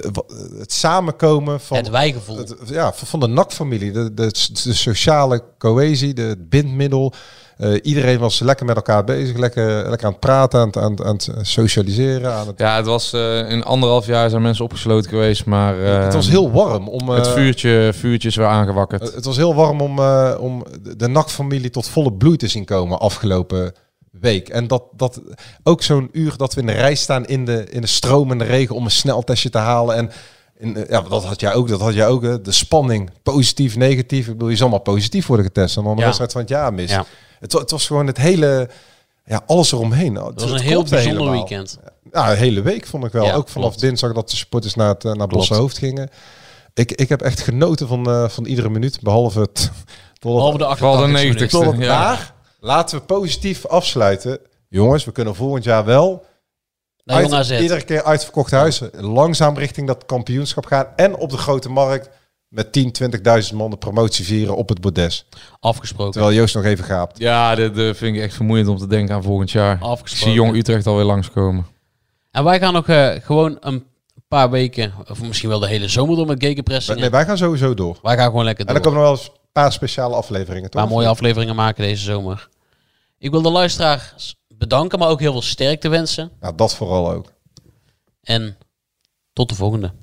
het samenkomen van... Het wijgevoel. het- ja, van de NAC-familie. De, de, de sociale cohesie, de, het bindmiddel. Eh, iedereen was lekker met elkaar bezig, lekker, lekker aan het praten, aan het, aan, het- aan het socialiseren. Aan het, Ja, het was eh, in anderhalf jaar zijn mensen opgesloten geweest, maar eh, het was heel warm om... het eh, vuurtje, vuurtje is weer aangewakkerd. Het het was heel warm om, eh, om de- de NAC-familie tot volle bloei te zien komen afgelopen week. En dat, dat ook zo'n uur dat we in de rij staan in de, in de stromende regen om een sneltestje te halen. En In, ja, dat had jij ook. Dat had jij ook. hè. De spanning, positief, negatief. Ik bedoel, je zal maar positief worden getest en dan de Ja. wedstrijd van het jaar mis. Ja. Het, het was gewoon het hele, ja, alles eromheen. Het, Het was het een heel bijzonder helemaal. weekend. Ja, een hele week vond ik wel. Ja, ook vanaf klopt. dinsdag dat de supporters naar, het, eh, naar Bosse Klopt. Hoofd gingen. Ik, ik heb echt genoten van, eh, van iedere minuut, behalve het... Behalve de Vooral de 88 minuten. 90ste. Totdat Ja. daar, laten we positief afsluiten. Jongens, we kunnen volgend jaar wel Naar Jong uit- AZ. iedere keer uitverkocht huis langzaam richting dat kampioenschap gaan. En op de grote markt met 10, 20.000 man de promotie vieren op het bordes. Afgesproken. Terwijl Joost nog even gaapt. Ja, dat vind ik echt vermoeiend om te denken aan volgend jaar. Ik Afgesproken. zie Jong Utrecht alweer langskomen. En wij gaan nog eh, gewoon een paar weken, of misschien wel de hele zomer door met gegenpressing. Nee, wij gaan sowieso door. Wij gaan gewoon lekker En door. dan komen er wel eens een paar speciale afleveringen, Een toch? paar mooie afleveringen maken deze zomer. Ik wil de luisteraars bedanken, maar ook heel veel sterkte wensen. Nou, dat vooral ook. En tot de volgende.